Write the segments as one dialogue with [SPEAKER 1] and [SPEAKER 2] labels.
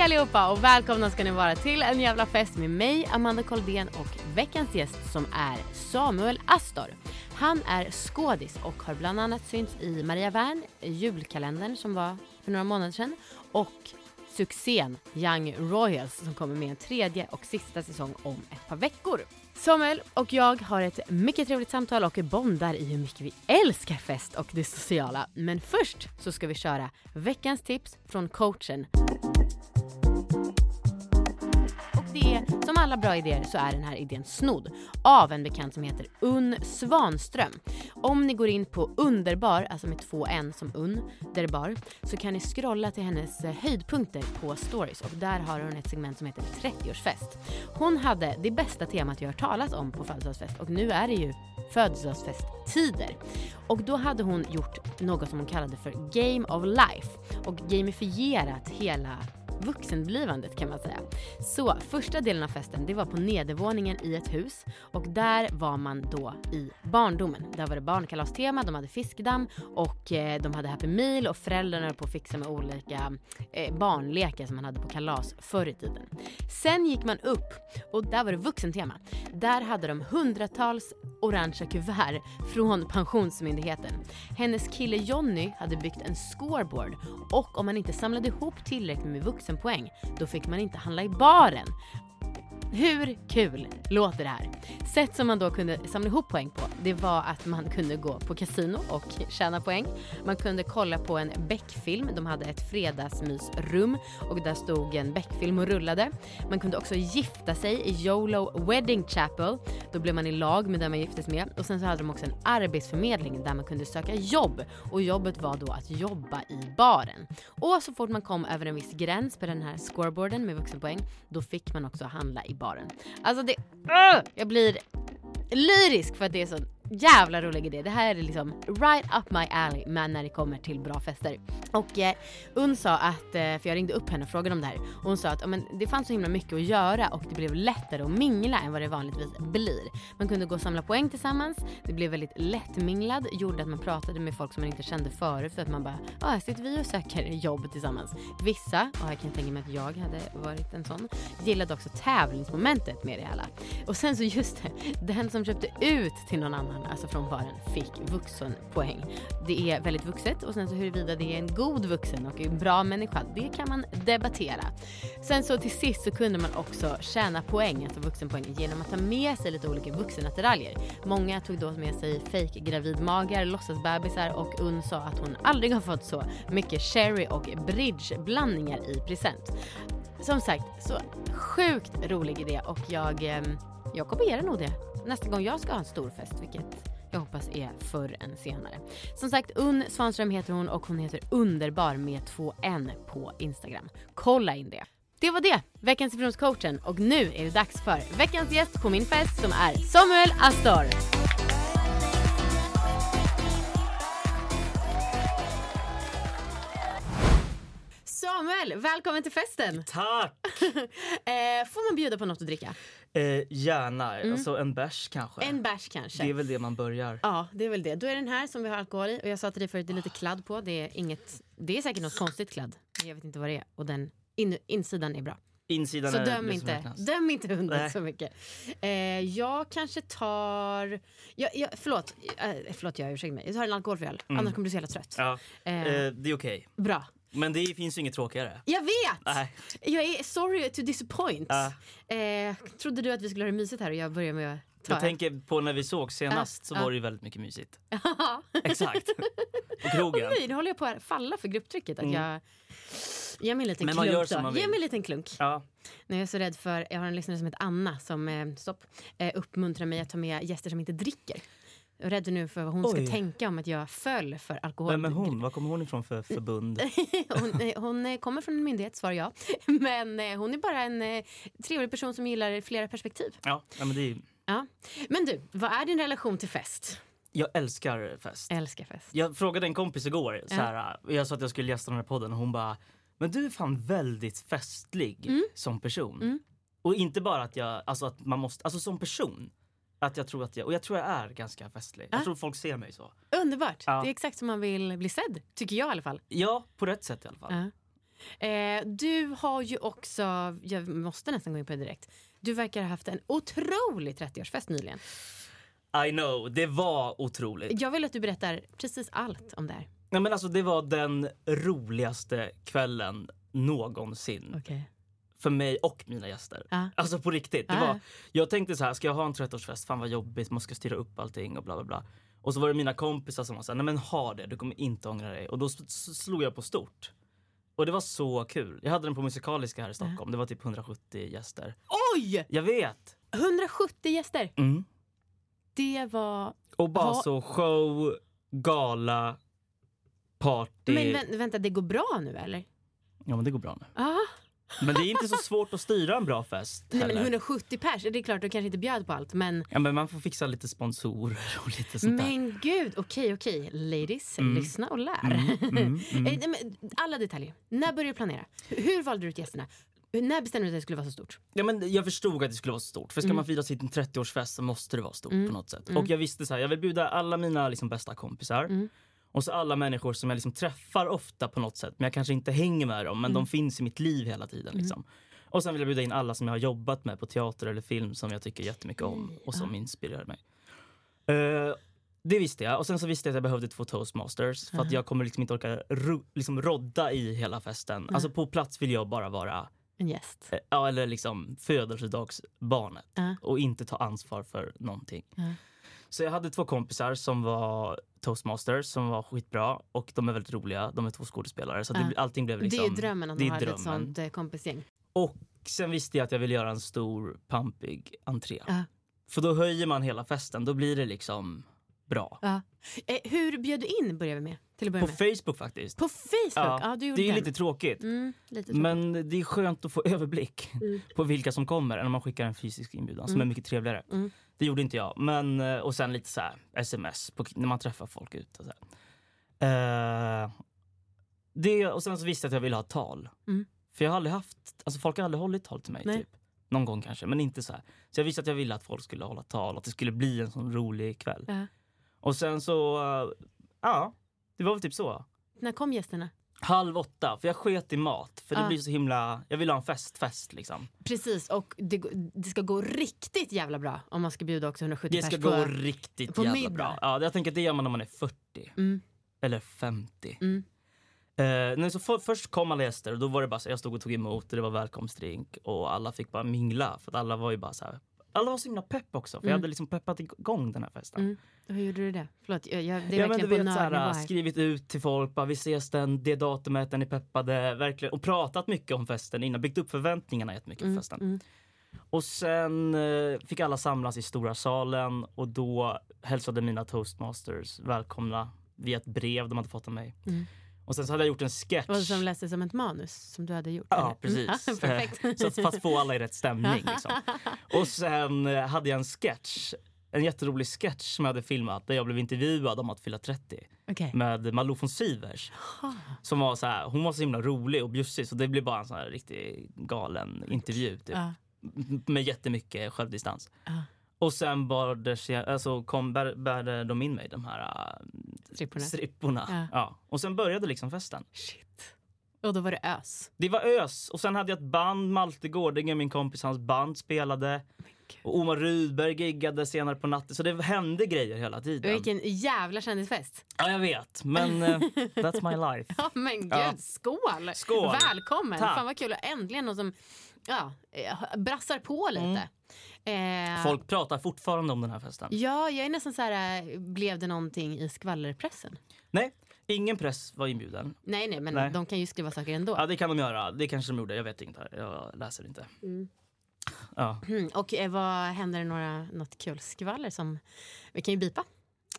[SPEAKER 1] Hej allihopa och välkomna ska ni vara till en jävla fest med mig, Amanda Koldén och veckans gäst som är Samuel Astor. Han är skådis och har bland annat synts i Maria Wern, julkalendern som var för några månader sedan och succén Young Royals som kommer med en tredje och sista säsong om ett par veckor. Samuel och jag har ett mycket trevligt samtal och bondar i hur mycket vi älskar fest och det sociala. Men först så ska vi köra veckans tips från coachen. Det är, som alla bra idéer så är den här idén snodd av en bekant som heter Unn Svanström. Om ni går in på Underbar, alltså med två n som Underbar, så kan ni scrolla till hennes eh, höjdpunkter på stories och där har hon ett segment som heter 30-årsfest. Hon hade det bästa temat jag hört talas om på födelsedagsfest och nu är det ju födelsedagsfesttider. Och då hade hon gjort något som hon kallade för Game of Life och gamifierat hela vuxenblivandet kan man säga. Så första delen av festen det var på nedervåningen i ett hus och där var man då i barndomen. Där var det barnkalastema, de hade fiskdamm och eh, de hade Happy Meal och föräldrarna höll på att fixa med olika eh, barnlekar som man hade på kalas förr i tiden. Sen gick man upp och där var det vuxentema. Där hade de hundratals orangea kuvert från Pensionsmyndigheten. Hennes kille Jonny hade byggt en scoreboard och om man inte samlade ihop tillräckligt med poäng, då fick man inte handla i baren. Hur kul låter det här? Sätt som man då kunde samla ihop poäng på, det var att man kunde gå på kasino och tjäna poäng. Man kunde kolla på en Beck-film, de hade ett fredagsmysrum och där stod en Beck-film och rullade. Man kunde också gifta sig i YOLO Wedding Chapel, då blev man i lag med den man giftes med. Och sen så hade de också en arbetsförmedling där man kunde söka jobb och jobbet var då att jobba i baren. Och så fort man kom över en viss gräns på den här scoreboarden med vuxenpoäng, då fick man också handla i baren. Alltså det, uh, jag blir lyrisk för att det är så jävla rolig idé. Det här är liksom right up my alley men när det kommer till bra fester. Och eh, Unn sa att, eh, för jag ringde upp henne och frågade om det här och hon sa att men, det fanns så himla mycket att göra och det blev lättare att mingla än vad det vanligtvis blir. Man kunde gå och samla poäng tillsammans, det blev väldigt lättminglad, gjorde att man pratade med folk som man inte kände förut för att man bara, ja ah, här sitter vi och söker jobb tillsammans. Vissa, och jag kan tänka mig att jag hade varit en sån, gillade också tävlingsmomentet med det hela. Och sen så just det, den som köpte ut till någon annan alltså från baren, fick vuxenpoäng. Det är väldigt vuxet och sen så huruvida det är en god vuxen och en bra människa, det kan man debattera. Sen så till sist så kunde man också tjäna poäng, alltså vuxenpoäng, genom att ta med sig lite olika vuxenattiraljer. Många tog då med sig fake gravidmagar, låtsasbebisar och Unn sa att hon aldrig har fått så mycket sherry och bridgeblandningar i present. Som sagt, så sjukt rolig idé och jag, eh, jag kopierar nog det nästa gång jag ska ha en stor fest, vilket jag hoppas är förr än senare. Som sagt, Unn Svanström heter hon och hon heter Underbar med två N på Instagram. Kolla in det. Det var det, veckans coachen och nu är det dags för veckans gäst på min fest som är Samuel Astor. Samuel, välkommen till festen!
[SPEAKER 2] Tack!
[SPEAKER 1] eh, får man bjuda på något att dricka?
[SPEAKER 2] Eh, gärna. Mm. Alltså en bärs kanske.
[SPEAKER 1] En bärs kanske.
[SPEAKER 2] Det är väl det man börjar.
[SPEAKER 1] Ja, det är väl det. Då är den här som vi har alkohol i. Och jag sa till dig förut, det är lite kladd på. Det är inget, det är säkert något konstigt kladd. Jag vet inte vad det är. Och den in, insidan är bra.
[SPEAKER 2] Insidan
[SPEAKER 1] så
[SPEAKER 2] är
[SPEAKER 1] döm inte, döm inte hunden så mycket. Eh, jag kanske tar... Jag, jag, förlåt, eh, förlåt jag ursäktar mig. Jag tar en alkoholfri öl. Mm. Annars kommer du så jävla trött.
[SPEAKER 2] Ja. Eh, eh det är okej. Okay.
[SPEAKER 1] Bra.
[SPEAKER 2] Men det finns ju inget tråkigare.
[SPEAKER 1] Jag vet! Nej. Jag är sorry to disappoint. Uh. Eh, trodde du att vi skulle ha det mysigt här och jag börjar med att ta
[SPEAKER 2] Jag tänker på när vi såg senast uh. så var det ju väldigt mycket mysigt. Exakt. På krogen.
[SPEAKER 1] Oh, nej, nu håller jag på att falla för grupptrycket. Att mm. jag... Ge mig en liten
[SPEAKER 2] Men
[SPEAKER 1] klunk
[SPEAKER 2] gör som man
[SPEAKER 1] vill. Ge mig en liten klunk.
[SPEAKER 2] Ja.
[SPEAKER 1] Nu är jag så rädd för, jag har en lyssnare som heter Anna som, eh, stopp, eh, uppmuntrar mig att ta med gäster som inte dricker. Jag är rädd nu för vad hon
[SPEAKER 2] Oj.
[SPEAKER 1] ska tänka om att jag föll för alkohol.
[SPEAKER 2] Vem är hon? Var kommer hon ifrån för förbund?
[SPEAKER 1] hon, eh, hon eh, kommer från en myndighet, svarar jag. Men eh, hon är bara en trevlig person som gillar flera perspektiv.
[SPEAKER 2] Ja, ja, men det är,
[SPEAKER 1] Ja. Men du, vad är din relation till fest?
[SPEAKER 2] jag älskar fest.
[SPEAKER 1] Älskar fest.
[SPEAKER 2] Jag frågade en kompis igår, så här, jag sa att jag skulle gästa den här podden och hon bara Men du är fan väldigt festlig
[SPEAKER 1] Mm.
[SPEAKER 2] som person. Och inte bara att jag, alltså att man måste, alltså som person. Att jag tror att jag, och jag tror jag är ganska festlig. Jag tror folk ser mig så.
[SPEAKER 1] Underbart.
[SPEAKER 2] Ja.
[SPEAKER 1] Det är exakt som man vill bli sedd, tycker jag i alla fall.
[SPEAKER 2] Ja, på rätt sätt i alla fall.
[SPEAKER 1] Eh, du har ju också, jag måste nästan gå in på det direkt. Du verkar ha haft en otrolig 30-årsfest nyligen.
[SPEAKER 2] I know, det var otroligt.
[SPEAKER 1] Jag vill att du berättar precis allt om det här.
[SPEAKER 2] Nej, men alltså, det var den roligaste kvällen någonsin.
[SPEAKER 1] Okej.
[SPEAKER 2] För mig och mina gäster.
[SPEAKER 1] Ja.
[SPEAKER 2] Alltså på riktigt. Det
[SPEAKER 1] ja.
[SPEAKER 2] var, jag tänkte så här, ska jag ha en 30-årsfest? Fan vad jobbigt, man ska styra upp allting och bla bla bla. Och så var det mina kompisar som var såhär, nej men ha det, du kommer inte ångra dig. Och då slog jag på stort. Och det var så kul. Jag hade den på Musikaliska här i Stockholm. Det var typ 170 gäster.
[SPEAKER 1] Oj!
[SPEAKER 2] Jag vet!
[SPEAKER 1] 170 gäster.
[SPEAKER 2] Mm.
[SPEAKER 1] Det var...
[SPEAKER 2] Och bara
[SPEAKER 1] Ha-
[SPEAKER 2] så show, gala, party.
[SPEAKER 1] Men vä- vänta, det går bra nu eller?
[SPEAKER 2] Ja men det går bra nu.
[SPEAKER 1] Ah.
[SPEAKER 2] Men det är inte så svårt att styra en bra fest
[SPEAKER 1] Nej, men
[SPEAKER 2] heller.
[SPEAKER 1] 170 pers, det är klart du kanske inte bjöd på allt men
[SPEAKER 2] Ja men man får fixa lite sponsorer och lite sånt där.
[SPEAKER 1] Men gud, okej okej. Ladies, lyssna och lär.
[SPEAKER 2] mm,
[SPEAKER 1] Eh, nej, men Alla detaljer. När började du planera? Hur valde du ut gästerna? När bestämde du att det skulle vara så stort?
[SPEAKER 2] Ja, men jag förstod att det skulle vara så stort. För ska man fira sin 30-årsfest så måste det vara stort på något sätt. Och jag visste så här, jag vill bjuda alla mina liksom, bästa kompisar. Och så alla människor som jag liksom träffar ofta på något sätt. Men jag kanske inte hänger med dem, men de finns i mitt liv hela tiden. Liksom. Och sen vill jag bjuda in alla som jag har jobbat med på teater eller film som jag tycker jättemycket om och som inspirerar mig. Eh, det visste jag. Och sen så visste jag att jag behövde två toastmasters. För att jag kommer liksom inte orka ro, liksom rodda i hela festen. Alltså på plats vill jag bara vara
[SPEAKER 1] En gäst.
[SPEAKER 2] Eh, Ja, eller liksom födelsedagsbarnet
[SPEAKER 1] Ja.
[SPEAKER 2] och inte ta ansvar för någonting.
[SPEAKER 1] Ja.
[SPEAKER 2] Så jag hade två kompisar som var toastmasters som var skitbra och de är väldigt roliga. De är två skådespelare så
[SPEAKER 1] Ja.
[SPEAKER 2] det, allting blev liksom...
[SPEAKER 1] det är ju drömmen att
[SPEAKER 2] det
[SPEAKER 1] man
[SPEAKER 2] är
[SPEAKER 1] har ett sånt eh, kompisgäng.
[SPEAKER 2] Och sen visste jag att jag ville göra en stor pampig entré.
[SPEAKER 1] Ja.
[SPEAKER 2] För då höjer man hela festen, då blir det liksom bra.
[SPEAKER 1] Ja. Eh, hur bjöd du in börjar vi med? Till att börja
[SPEAKER 2] På
[SPEAKER 1] med.
[SPEAKER 2] Facebook faktiskt.
[SPEAKER 1] På Facebook? Ja, du gjorde
[SPEAKER 2] det är
[SPEAKER 1] den.
[SPEAKER 2] lite tråkigt.
[SPEAKER 1] Mm, lite tråkigt.
[SPEAKER 2] Men det är skönt att få överblick
[SPEAKER 1] Mm.
[SPEAKER 2] på vilka som kommer än om man skickar en fysisk inbjudan som är mycket trevligare.
[SPEAKER 1] Mm.
[SPEAKER 2] Det gjorde inte jag. Men, eh, och sen lite så här sms på, när man träffar folk ute. Och, så här. Eh, det, och sen så visste jag att jag ville ha tal.
[SPEAKER 1] Mm.
[SPEAKER 2] För jag har aldrig haft, alltså folk har aldrig hållit tal till mig.
[SPEAKER 1] Nej.
[SPEAKER 2] Typ. Någon gång kanske, men inte så här. Så jag visste att jag ville att folk skulle hålla tal, att det skulle bli en sån rolig kväll.
[SPEAKER 1] Ja.
[SPEAKER 2] Och sen så, eh, ja, det var väl typ så.
[SPEAKER 1] När kom gästerna?
[SPEAKER 2] Halv åtta, för jag sket i mat. För det
[SPEAKER 1] Ja.
[SPEAKER 2] blir så himla, jag vill ha en festfest liksom.
[SPEAKER 1] Precis, och det, det ska gå riktigt jävla bra om man ska bjuda också 170
[SPEAKER 2] Det ska gå
[SPEAKER 1] på...
[SPEAKER 2] riktigt
[SPEAKER 1] på
[SPEAKER 2] jävla
[SPEAKER 1] middag.
[SPEAKER 2] bra. Ja, jag tänker att det gör man när man är 40.
[SPEAKER 1] Mm.
[SPEAKER 2] Eller 50.
[SPEAKER 1] Mm.
[SPEAKER 2] Eh, nej, så för, först kom alla gäster och då var det bara så jag stod och tog emot och det var välkomstdrink och alla fick bara mingla för att alla var ju bara så här. Alla var så himla pepp också för jag hade liksom peppat igång den här festen.
[SPEAKER 1] Mm. Hur gjorde du det? Förlåt, jag, jag, det är
[SPEAKER 2] Ja, men du
[SPEAKER 1] verkligen
[SPEAKER 2] vet,
[SPEAKER 1] på
[SPEAKER 2] så här, skrivit ut till folk, bara, vi ses den, det datumet, den är peppade, verkligen, och pratat mycket om festen innan, byggt upp förväntningarna jättemycket
[SPEAKER 1] Mm,
[SPEAKER 2] på festen. Och sen eh, fick alla samlas i stora salen och då hälsade mina toastmasters välkomna via ett brev de hade fått av mig.
[SPEAKER 1] Mm.
[SPEAKER 2] Och sen så hade jag gjort en sketch.
[SPEAKER 1] Och som läste som ett manus som du hade gjort?
[SPEAKER 2] Ja,
[SPEAKER 1] eller?
[SPEAKER 2] precis.
[SPEAKER 1] Mm, perfekt.
[SPEAKER 2] Eh, så att fast få alla i rätt stämning. Liksom. Och sen eh, hade jag en sketch, en jätterolig sketch som jag hade filmat där jag blev intervjuad om att fylla 30
[SPEAKER 1] Okej.
[SPEAKER 2] med Malou von Sivers. Som var så här, hon var så himla rolig och bjussig så det blev bara en sån här riktigt galen intervju. Typ. M- Med jättemycket självdistans.
[SPEAKER 1] Ja.
[SPEAKER 2] Och sen sig- alltså kom, bär, bärde de in mig, de här äh,
[SPEAKER 1] Stripporna.
[SPEAKER 2] stripporna.
[SPEAKER 1] Ja.
[SPEAKER 2] Ja. Och sen började liksom festen.
[SPEAKER 1] Shit. Och då var det ös.
[SPEAKER 2] Det var ös. Och sen hade jag ett band, Malte Gårdinge, min kompis, hans band spelade. Och Omar Rudberg giggade senare på natten. Så det hände grejer hela tiden.
[SPEAKER 1] Vilken jävla kändisfest.
[SPEAKER 2] Ja, jag vet. Men eh, that's my life.
[SPEAKER 1] Ja men gud,
[SPEAKER 2] Ja.
[SPEAKER 1] skål!
[SPEAKER 2] Skål.
[SPEAKER 1] Välkommen!
[SPEAKER 2] Tack.
[SPEAKER 1] Fan vad kul, äntligen någon som ja, eh, brassar på lite. Eh,
[SPEAKER 2] Folk pratar fortfarande om den här festen.
[SPEAKER 1] Ja, jag är nästan så här, eh, blev det någonting i skvallerpressen?
[SPEAKER 2] Nej, ingen press var inbjuden.
[SPEAKER 1] Nej, nej, men
[SPEAKER 2] Nej.
[SPEAKER 1] de kan ju skriva saker ändå.
[SPEAKER 2] Ja, det kan de göra. Det kanske de gjorde. Jag vet inte. Jag läser inte. Ja.
[SPEAKER 1] Mm, och eh, vad händer det några, något kul skvaller som vi kan ju bipa?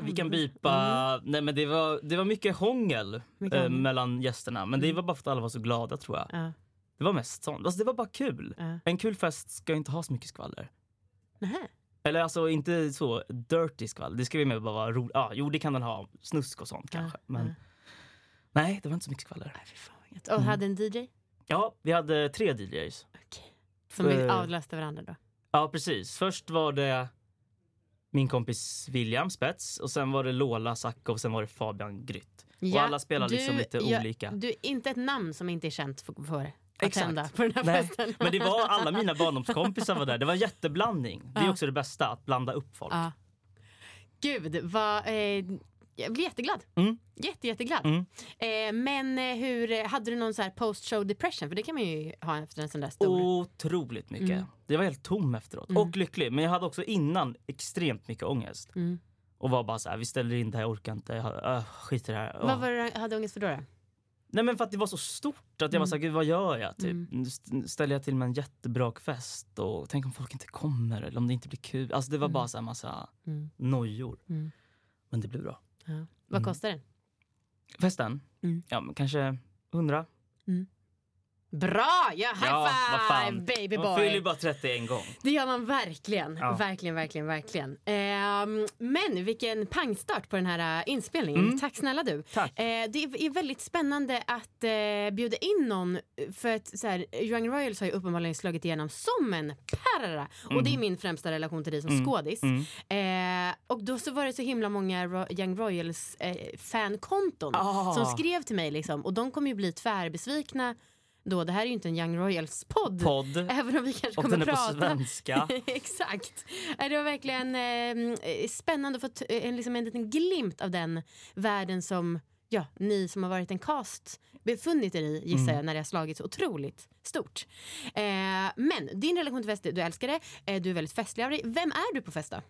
[SPEAKER 2] Vi kan bipa. Nej, men det, var, det var mycket hångel
[SPEAKER 1] Mycket
[SPEAKER 2] eh, mellan gästerna. Men det var bara för att alla var så glada tror jag.
[SPEAKER 1] Ja.
[SPEAKER 2] Det var mest sånt. Alltså, det var bara kul.
[SPEAKER 1] Ja.
[SPEAKER 2] En kul fest ska inte ha så mycket skvaller.
[SPEAKER 1] Nähä.
[SPEAKER 2] Eller alltså inte så dirty skvaller. Det ska vi med bara vara roligt. Ah, jo, det kan den ha. Snusk och sånt kanske. Men
[SPEAKER 1] ja.
[SPEAKER 2] nej, det var inte så mycket skvaller.
[SPEAKER 1] Och hade en DJ?
[SPEAKER 2] Ja, vi hade tre DJs.
[SPEAKER 1] Okej. Som vi
[SPEAKER 2] Eh.
[SPEAKER 1] avlöste varandra då?
[SPEAKER 2] Ja, precis. Först var det min kompis William Spets och sen var det Lola Sacco och sen var det Fabian Grytt. och alla spelar liksom lite
[SPEAKER 1] ja,
[SPEAKER 2] olika.
[SPEAKER 1] Du, inte ett namn som inte är känt för, för att hända på den här
[SPEAKER 2] Nej,
[SPEAKER 1] festen.
[SPEAKER 2] men det var alla mina barndomskompisar var där. Det var en jätteblandning. Det är också det bästa, att blanda upp folk.
[SPEAKER 1] Ja. Gud, vad... Eh, jag blir jätteglad.
[SPEAKER 2] Mm.
[SPEAKER 1] Jätte, jätteglad.
[SPEAKER 2] Mm.
[SPEAKER 1] Eh, men eh, hur, hade du någon så här post-show depression? För det kan man ju ha efter en sån där stor...
[SPEAKER 2] Otroligt mycket.
[SPEAKER 1] Mm.
[SPEAKER 2] Det var helt tom efteråt. Och lycklig. Men jag hade också innan extremt mycket ångest.
[SPEAKER 1] Mm.
[SPEAKER 2] Och var bara så här, vi ställer in det här, jag orkar inte, jag äh, skit i det här.
[SPEAKER 1] Vad var det hade ångest för då? då?
[SPEAKER 2] Nej men för att det var så stort att jag var såhär, gud vad gör jag? Typ.
[SPEAKER 1] Mm.
[SPEAKER 2] St- Ställer jag till med en jättebra fest och tänk om folk inte kommer eller om det inte blir kul. Alltså det var bara så här massa
[SPEAKER 1] Mm.
[SPEAKER 2] nojor.
[SPEAKER 1] Mm.
[SPEAKER 2] Men det blev bra.
[SPEAKER 1] Ja. Vad kostar den?
[SPEAKER 2] Festen?
[SPEAKER 1] Mm.
[SPEAKER 2] Ja men kanske hundra.
[SPEAKER 1] Bra! Ja, high
[SPEAKER 2] Ja,
[SPEAKER 1] five baby
[SPEAKER 2] Man fyller ju
[SPEAKER 1] boy!
[SPEAKER 2] bara 30 en gång.
[SPEAKER 1] Det gör man verkligen.
[SPEAKER 2] Ja.
[SPEAKER 1] Verkligen, verkligen, verkligen. Ehm, men vilken pangstart på den här äh, inspelningen.
[SPEAKER 2] Mm.
[SPEAKER 1] Tack snälla du.
[SPEAKER 2] Tack.
[SPEAKER 1] Eh, det är väldigt spännande att eh, bjuda in någon för att så här, Young Royals har ju uppenbarligen slagit igenom som en parara. Och det är min främsta relation till dig som skådis. Eh, och då så var det så himla många Ro- Young Royals eh, fankonton
[SPEAKER 2] Ah.
[SPEAKER 1] som skrev till mig liksom. Och de kommer ju bli tvärbesvikna då. Det här är ju inte en Young Royals-podd.
[SPEAKER 2] Podd.
[SPEAKER 1] Även om vi kanske
[SPEAKER 2] Och
[SPEAKER 1] kommer
[SPEAKER 2] den är på
[SPEAKER 1] prata.
[SPEAKER 2] svenska.
[SPEAKER 1] Exakt. Eh, Det var verkligen eh, spännande att få en, liksom en liten glimt av den världen som ja, ni som har varit en cast befunnit er i gissar jag när det har slagit så otroligt stort. Eh, men din relation till fest, du älskar det, eh, du är väldigt festlig av dig. Vem är du på fest då?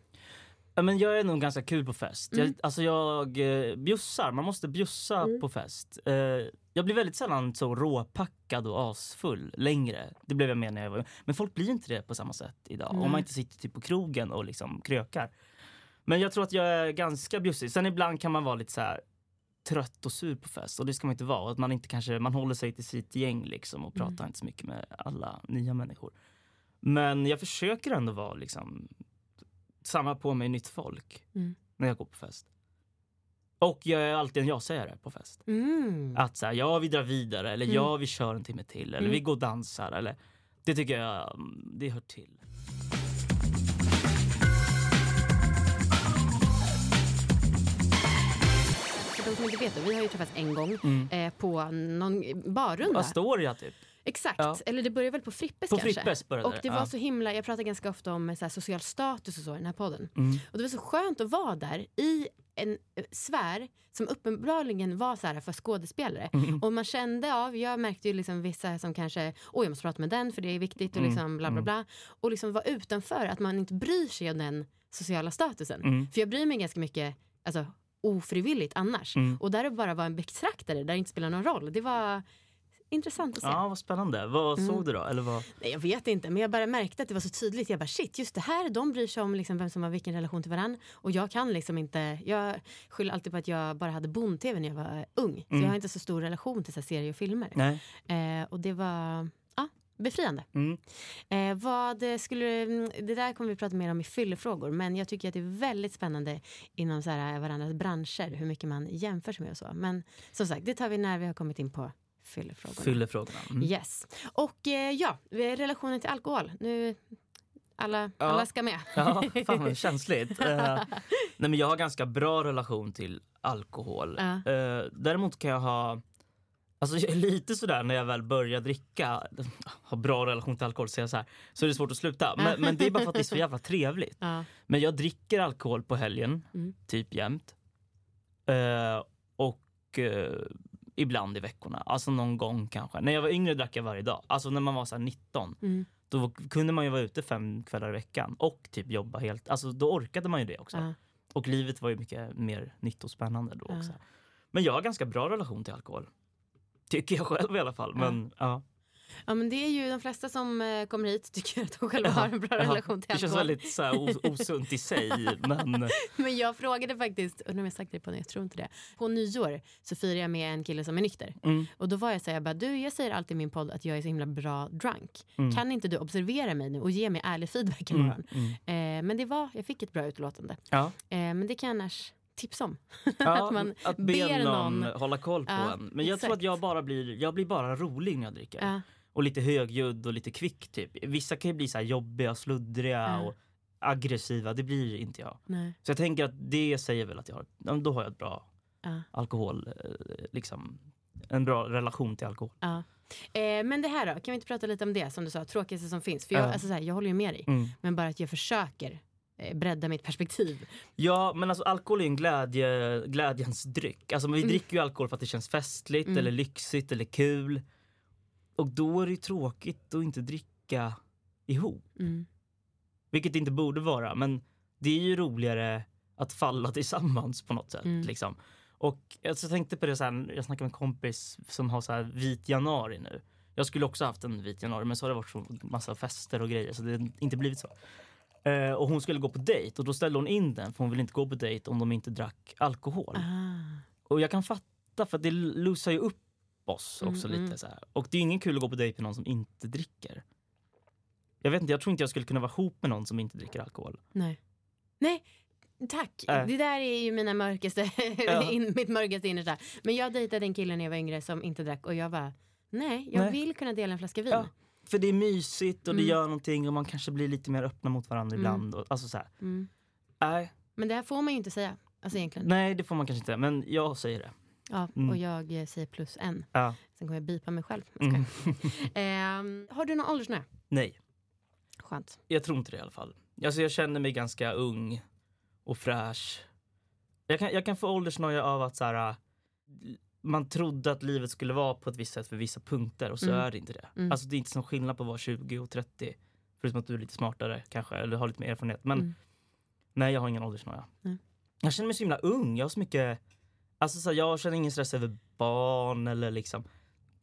[SPEAKER 2] Ja, men jag är nog ganska kul på fest.
[SPEAKER 1] Mm.
[SPEAKER 2] Jag, alltså jag eh, bjussar, man måste bjussa på fest. Eh, jag blir väldigt sällan så råpackad och asfull längre. Det blev jag med när jag var Men folk blir inte det på samma sätt idag. Om man inte sitter typ på krogen och liksom krökar. Men jag tror att jag är ganska bjussig. Sen ibland kan man vara lite så här trött och sur på fest och det ska man inte vara. Att man inte kanske, man håller sig till sitt gäng liksom och pratar inte så mycket med alla nya människor. Men jag försöker ändå vara liksom samla på mig nytt folk
[SPEAKER 1] Mm.
[SPEAKER 2] när jag går på fest. Och jag är alltid en ja-sägare på fest.
[SPEAKER 1] Mm.
[SPEAKER 2] Att säga ja vi drar vidare eller ja vi kör en timme till eller
[SPEAKER 1] Mm.
[SPEAKER 2] vi går och dansar eller det tycker jag mm, det hör till.
[SPEAKER 1] För de som inte vet, det, vi har ju träffats en gång eh, på någon barrunda.
[SPEAKER 2] Astoria typ.
[SPEAKER 1] Exakt,
[SPEAKER 2] Ja.
[SPEAKER 1] eller det började väl på Frippes
[SPEAKER 2] På
[SPEAKER 1] kanske.
[SPEAKER 2] Frippes började
[SPEAKER 1] och
[SPEAKER 2] det,
[SPEAKER 1] det var
[SPEAKER 2] ja.
[SPEAKER 1] så himla, jag pratar ganska ofta om så här, social status och så i den här podden.
[SPEAKER 2] Mm.
[SPEAKER 1] Och det var så skönt att vara där i en eh, sfär som uppenbarligen var så här för skådespelare.
[SPEAKER 2] Mm.
[SPEAKER 1] Och man kände av, jag märkte ju liksom vissa som kanske, oj jag måste prata med den för det är viktigt
[SPEAKER 2] Mm.
[SPEAKER 1] och liksom bla bla bla. Och liksom vara utanför, att man inte bryr sig om den sociala statusen.
[SPEAKER 2] Mm.
[SPEAKER 1] För jag bryr mig ganska mycket, alltså ofrivilligt annars.
[SPEAKER 2] Mm.
[SPEAKER 1] Och där att bara vara en betraktare där det inte spelar någon roll, det var intressant att se.
[SPEAKER 2] Ja vad spännande. Vad
[SPEAKER 1] Mm.
[SPEAKER 2] såg du då? Eller vad?
[SPEAKER 1] Nej, jag vet inte, men jag bara märkte att det var så tydligt. Jag bara shit, just det här, de bryr sig om liksom vem som har vilken relation till varandra. Och jag kan liksom inte, jag skyller alltid på att jag bara hade bond-tv när jag var ung. Så jag har inte så stor relation till så serier och filmer. Eh, och det var ja, befriande.
[SPEAKER 2] Mm.
[SPEAKER 1] Eh, vad skulle, mm, det där kommer vi prata mer om i fyllefrågor, men jag tycker att det är väldigt spännande inom så här, varandras branscher, hur mycket man jämför sig med och så. Men som sagt, det tar vi när vi har kommit in på fyllefrågorna.
[SPEAKER 2] Fyller frågorna. Mm.
[SPEAKER 1] Yes. Och eh, ja, relationen till alkohol. Nu, alla,
[SPEAKER 2] Ja.
[SPEAKER 1] alla ska med.
[SPEAKER 2] Ja, fan vad känsligt. Eh, nej, men jag har ganska bra relation till alkohol.
[SPEAKER 1] Ja.
[SPEAKER 2] Eh, däremot kan jag ha Alltså lite sådär när jag väl börjar dricka, har bra relation till alkohol, så, jag så, här, så är det svårt att sluta. Men, men det är bara för att det är så jävla trevligt.
[SPEAKER 1] Ja.
[SPEAKER 2] Men jag dricker alkohol på helgen,
[SPEAKER 1] Mm.
[SPEAKER 2] typ jämt. Eh, och eh, ibland i veckorna, alltså någon gång kanske. När jag var yngre drack jag varje dag, alltså när man var så här 19.
[SPEAKER 1] Mm.
[SPEAKER 2] Då kunde man ju vara ute fem kvällar i veckan och typ jobba helt, alltså då orkade man ju det också.
[SPEAKER 1] Ja.
[SPEAKER 2] Och livet var ju mycket mer nytt och spännande då också. Men jag har ganska bra relation till alkohol. Tycker jag själv i alla fall. Men, ja.
[SPEAKER 1] Ja men det är ju de flesta som eh, kommer hit tycker att de själva har en bra
[SPEAKER 2] Ja,
[SPEAKER 1] relation till
[SPEAKER 2] Det känns
[SPEAKER 1] alkohol.
[SPEAKER 2] väldigt så här, os- osunt i sig. Men
[SPEAKER 1] Men jag frågade faktiskt, undrar om jag sagt det på jag tror inte det. På nyår så firar jag med en kille som är nykter.
[SPEAKER 2] Mm.
[SPEAKER 1] Och då var jag så här, jag bara, du jag säger alltid i min podd att jag är så himla bra drunk.
[SPEAKER 2] Mm.
[SPEAKER 1] Kan inte du observera mig nu och ge mig ärlig feedback imorgon? Eh, men det var, jag fick ett bra utlåtande.
[SPEAKER 2] ja,
[SPEAKER 1] Eh, men det kan jag annars tipsa om.
[SPEAKER 2] ja,
[SPEAKER 1] Att man
[SPEAKER 2] att be
[SPEAKER 1] ber
[SPEAKER 2] någon,
[SPEAKER 1] någon-
[SPEAKER 2] hålla koll på
[SPEAKER 1] Ja,
[SPEAKER 2] en. Men jag tror
[SPEAKER 1] exakt.
[SPEAKER 2] att jag bara blir, jag blir bara rolig när jag dricker. Och lite högljudd och lite kvick typ. Vissa kan ju bli så jobbiga, sluddriga
[SPEAKER 1] Ja.
[SPEAKER 2] och aggressiva. Det blir inte jag.
[SPEAKER 1] Nej.
[SPEAKER 2] Så jag tänker att det säger väl att jag har, då har jag ett bra
[SPEAKER 1] Ja.
[SPEAKER 2] alkohol, eh, liksom en bra relation till alkohol.
[SPEAKER 1] Ja. Eh, men det här då, kan vi inte prata lite om det som du sa, tråkigaste som finns? För jag,
[SPEAKER 2] Ja.
[SPEAKER 1] alltså så här, jag håller ju med dig,
[SPEAKER 2] Mm.
[SPEAKER 1] men bara att jag försöker eh, bredda mitt perspektiv.
[SPEAKER 2] Ja, men alltså alkohol är en glädje, glädjens dryck. Alltså vi
[SPEAKER 1] Mm.
[SPEAKER 2] dricker ju alkohol för att det känns festligt eller lyxigt eller kul. Och då är det ju tråkigt att inte dricka ihop.
[SPEAKER 1] Mm.
[SPEAKER 2] Vilket det inte borde vara, men det är ju roligare att falla tillsammans på något sätt.
[SPEAKER 1] Mm.
[SPEAKER 2] Liksom. Och jag tänkte på det, så här, jag snackade med en kompis som har så här vit januari nu. Jag skulle också haft en vit januari men så har det varit så massa fester och grejer så det har inte blivit så. Eh, och hon skulle gå på dejt och då ställde hon in den för hon ville inte gå på dejt om de inte drack alkohol.
[SPEAKER 1] Ah.
[SPEAKER 2] Och jag kan fatta för det lusar ju upp oss också
[SPEAKER 1] Mm,
[SPEAKER 2] lite
[SPEAKER 1] mm.
[SPEAKER 2] så här. Och det är ingen kul att gå på dejt med någon som inte dricker. Jag vet inte, jag tror inte jag skulle kunna vara ihop med någon som inte dricker alkohol.
[SPEAKER 1] Nej. Nej, tack.
[SPEAKER 2] Äh.
[SPEAKER 1] Det där är ju mina mörkaste,
[SPEAKER 2] Ja.
[SPEAKER 1] in, mitt mörkaste innersta. Men jag dejtade en kille när jag var yngre som inte drack och jag bara, nej, jag
[SPEAKER 2] Nej.
[SPEAKER 1] vill kunna dela en flaska vin.
[SPEAKER 2] Ja. För det är mysigt och det
[SPEAKER 1] Mm.
[SPEAKER 2] gör någonting och man kanske blir lite mer öppna mot varandra
[SPEAKER 1] Mm.
[SPEAKER 2] ibland. Och, alltså så här.
[SPEAKER 1] Mm.
[SPEAKER 2] Nej,
[SPEAKER 1] Men det här får man ju inte säga, alltså egentligen.
[SPEAKER 2] nej, det får man kanske inte. Men jag säger det.
[SPEAKER 1] Ja,
[SPEAKER 2] Mm.
[SPEAKER 1] och jag eh, säger plus en.
[SPEAKER 2] Ja.
[SPEAKER 1] Sen kommer jag bipa mig själv.
[SPEAKER 2] Mm.
[SPEAKER 1] Ehm, har du någon åldersnöje?
[SPEAKER 2] Nej,
[SPEAKER 1] Skönt.
[SPEAKER 2] jag tror inte det i alla fall. Alltså jag känner mig ganska ung och fräsch. Jag kan, jag kan få åldersnoja av att så här, äh, man trodde att livet skulle vara på ett visst sätt för vissa punkter och så
[SPEAKER 1] Mm.
[SPEAKER 2] är det inte det.
[SPEAKER 1] Mm.
[SPEAKER 2] Alltså det är inte sån skillnad på att vara 20 och 30. Förutom att du är lite smartare kanske, eller har lite mer erfarenhet. Men
[SPEAKER 1] Mm.
[SPEAKER 2] nej, jag har ingen åldersnoja. Jag känner mig så himla ung. Jag har så mycket... Alltså så här, jag känner ingen stress över barn eller liksom...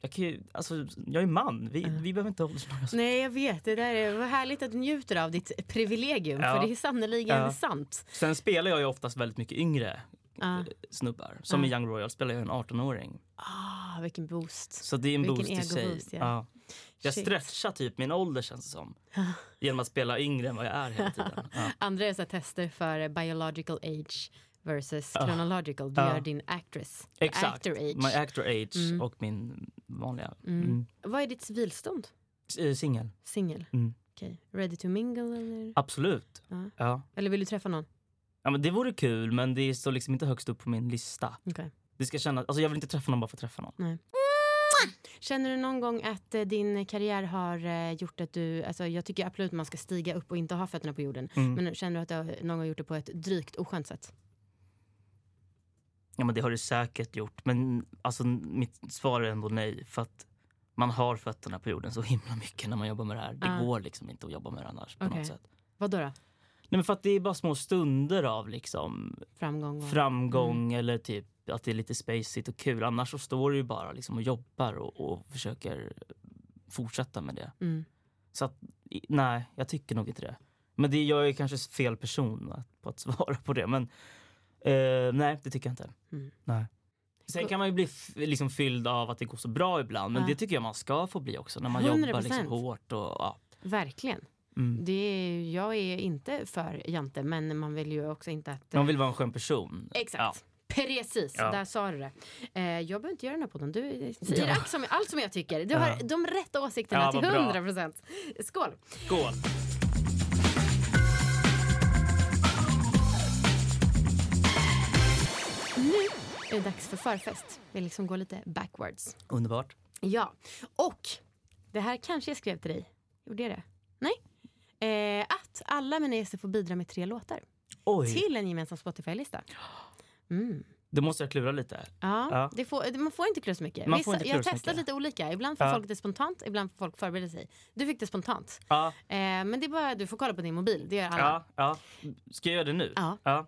[SPEAKER 2] Jag, kan ju, alltså, jag är man. Vi, vi behöver inte åldersnoja.
[SPEAKER 1] Nej, jag vet. Det där är vad härligt att du njuter av ditt privilegium.
[SPEAKER 2] Ja.
[SPEAKER 1] För det är sannerligen
[SPEAKER 2] Ja.
[SPEAKER 1] sant.
[SPEAKER 2] Sen spelar jag ju oftast väldigt mycket yngre eh, snubbar. Som
[SPEAKER 1] Ja.
[SPEAKER 2] i Young Royal spelar jag en 18-åring.
[SPEAKER 1] Ah, vilken boost.
[SPEAKER 2] Så det är en
[SPEAKER 1] Vilken
[SPEAKER 2] boost i sig.
[SPEAKER 1] ego-boost, ja.
[SPEAKER 2] Ja. Jag
[SPEAKER 1] Shit.
[SPEAKER 2] stretchar typ min ålder känns det som. Genom att spela yngre än vad jag är hela tiden. Ja.
[SPEAKER 1] Andra är så tester för biological age versus
[SPEAKER 2] Ja.
[SPEAKER 1] chronological. Du
[SPEAKER 2] Ja.
[SPEAKER 1] gör din actress.
[SPEAKER 2] Exakt.
[SPEAKER 1] Actor age.
[SPEAKER 2] My actor age
[SPEAKER 1] Mm.
[SPEAKER 2] och min vanliga.
[SPEAKER 1] Mm.
[SPEAKER 2] Mm.
[SPEAKER 1] Vad är ditt civilstånd?
[SPEAKER 2] Eh, Singel.
[SPEAKER 1] Singel?
[SPEAKER 2] Mm.
[SPEAKER 1] Okej. Ready to mingle eller?
[SPEAKER 2] Absolut.
[SPEAKER 1] Ja.
[SPEAKER 2] Ja.
[SPEAKER 1] Eller vill du träffa någon?
[SPEAKER 2] ja, men det vore kul men det står liksom inte högst upp på min lista.
[SPEAKER 1] Okej.
[SPEAKER 2] Det ska kännas, alltså jag vill inte träffa någon bara för att träffa någon.
[SPEAKER 1] Nej. Känner du någon gång att eh, din karriär har eh, gjort att du, alltså jag tycker absolut man ska stiga upp och inte ha fötterna på jorden.
[SPEAKER 2] Mm.
[SPEAKER 1] Men känner du att har, någon gång gjort det på ett drygt oskönt sätt?
[SPEAKER 2] Ja men det har det säkert gjort. Men alltså mitt svar är ändå nej. För att man har fötterna på jorden så himla mycket när man jobbar med det här. Det
[SPEAKER 1] Ah.
[SPEAKER 2] går liksom inte att jobba med det annars på något sätt.
[SPEAKER 1] Vad då? då?
[SPEAKER 2] Nej men för att det är bara små stunder av liksom
[SPEAKER 1] Framgång?
[SPEAKER 2] Framgång eller typ att det är lite spacigt och kul. Annars så står du ju bara liksom och jobbar och, och försöker fortsätta med det.
[SPEAKER 1] Mm.
[SPEAKER 2] Så att, nej, jag tycker nog inte det. Men det, jag är kanske fel person att, på att svara på det. Men eh, nej, det tycker jag inte.
[SPEAKER 1] Mm.
[SPEAKER 2] Nej. Sen kan man ju bli liksom fylld av att det går så bra ibland. Men
[SPEAKER 1] Ja.
[SPEAKER 2] det tycker jag man ska få bli också. När man
[SPEAKER 1] 100%.
[SPEAKER 2] jobbar liksom hårt. Och, ja.
[SPEAKER 1] Verkligen.
[SPEAKER 2] mm.
[SPEAKER 1] Det är, jag är inte för jante, men man vill ju också inte att...
[SPEAKER 2] Man vill vara en skön person.
[SPEAKER 1] Exakt. Precis,
[SPEAKER 2] Ja.
[SPEAKER 1] där sa du det. Eh, jag behöver inte göra den här podden. Du säger
[SPEAKER 2] Ja.
[SPEAKER 1] allt, som, allt som jag tycker. Du
[SPEAKER 2] Ja.
[SPEAKER 1] har de rätta åsikterna
[SPEAKER 2] Ja,
[SPEAKER 1] till
[SPEAKER 2] vad bra.
[SPEAKER 1] 100 procent. Skål!
[SPEAKER 2] Skål!
[SPEAKER 1] Är det dags för förfest. Vi liksom går lite backwards.
[SPEAKER 2] Underbart.
[SPEAKER 1] Ja, och det här kanske jag skrev till dig. Gjorde jag det? Nej. Eh, att alla mina gäster får bidra med tre låtar
[SPEAKER 2] Oj,
[SPEAKER 1] till en gemensam Spotify-lista. Mm.
[SPEAKER 2] då måste jag klura lite.
[SPEAKER 1] Ja,
[SPEAKER 2] Ja.
[SPEAKER 1] Det får, man får inte klura så mycket.
[SPEAKER 2] Man inte
[SPEAKER 1] jag har testat
[SPEAKER 2] mycket.
[SPEAKER 1] lite olika. Ibland får
[SPEAKER 2] Ja.
[SPEAKER 1] folk det spontant, ibland får folk förbereda sig. Du fick det spontant.
[SPEAKER 2] Ja,
[SPEAKER 1] Eh, men det är bara, du får kolla på din mobil, det gör alla.
[SPEAKER 2] ja, ja. Ska jag göra det nu?
[SPEAKER 1] Ja.
[SPEAKER 2] ja.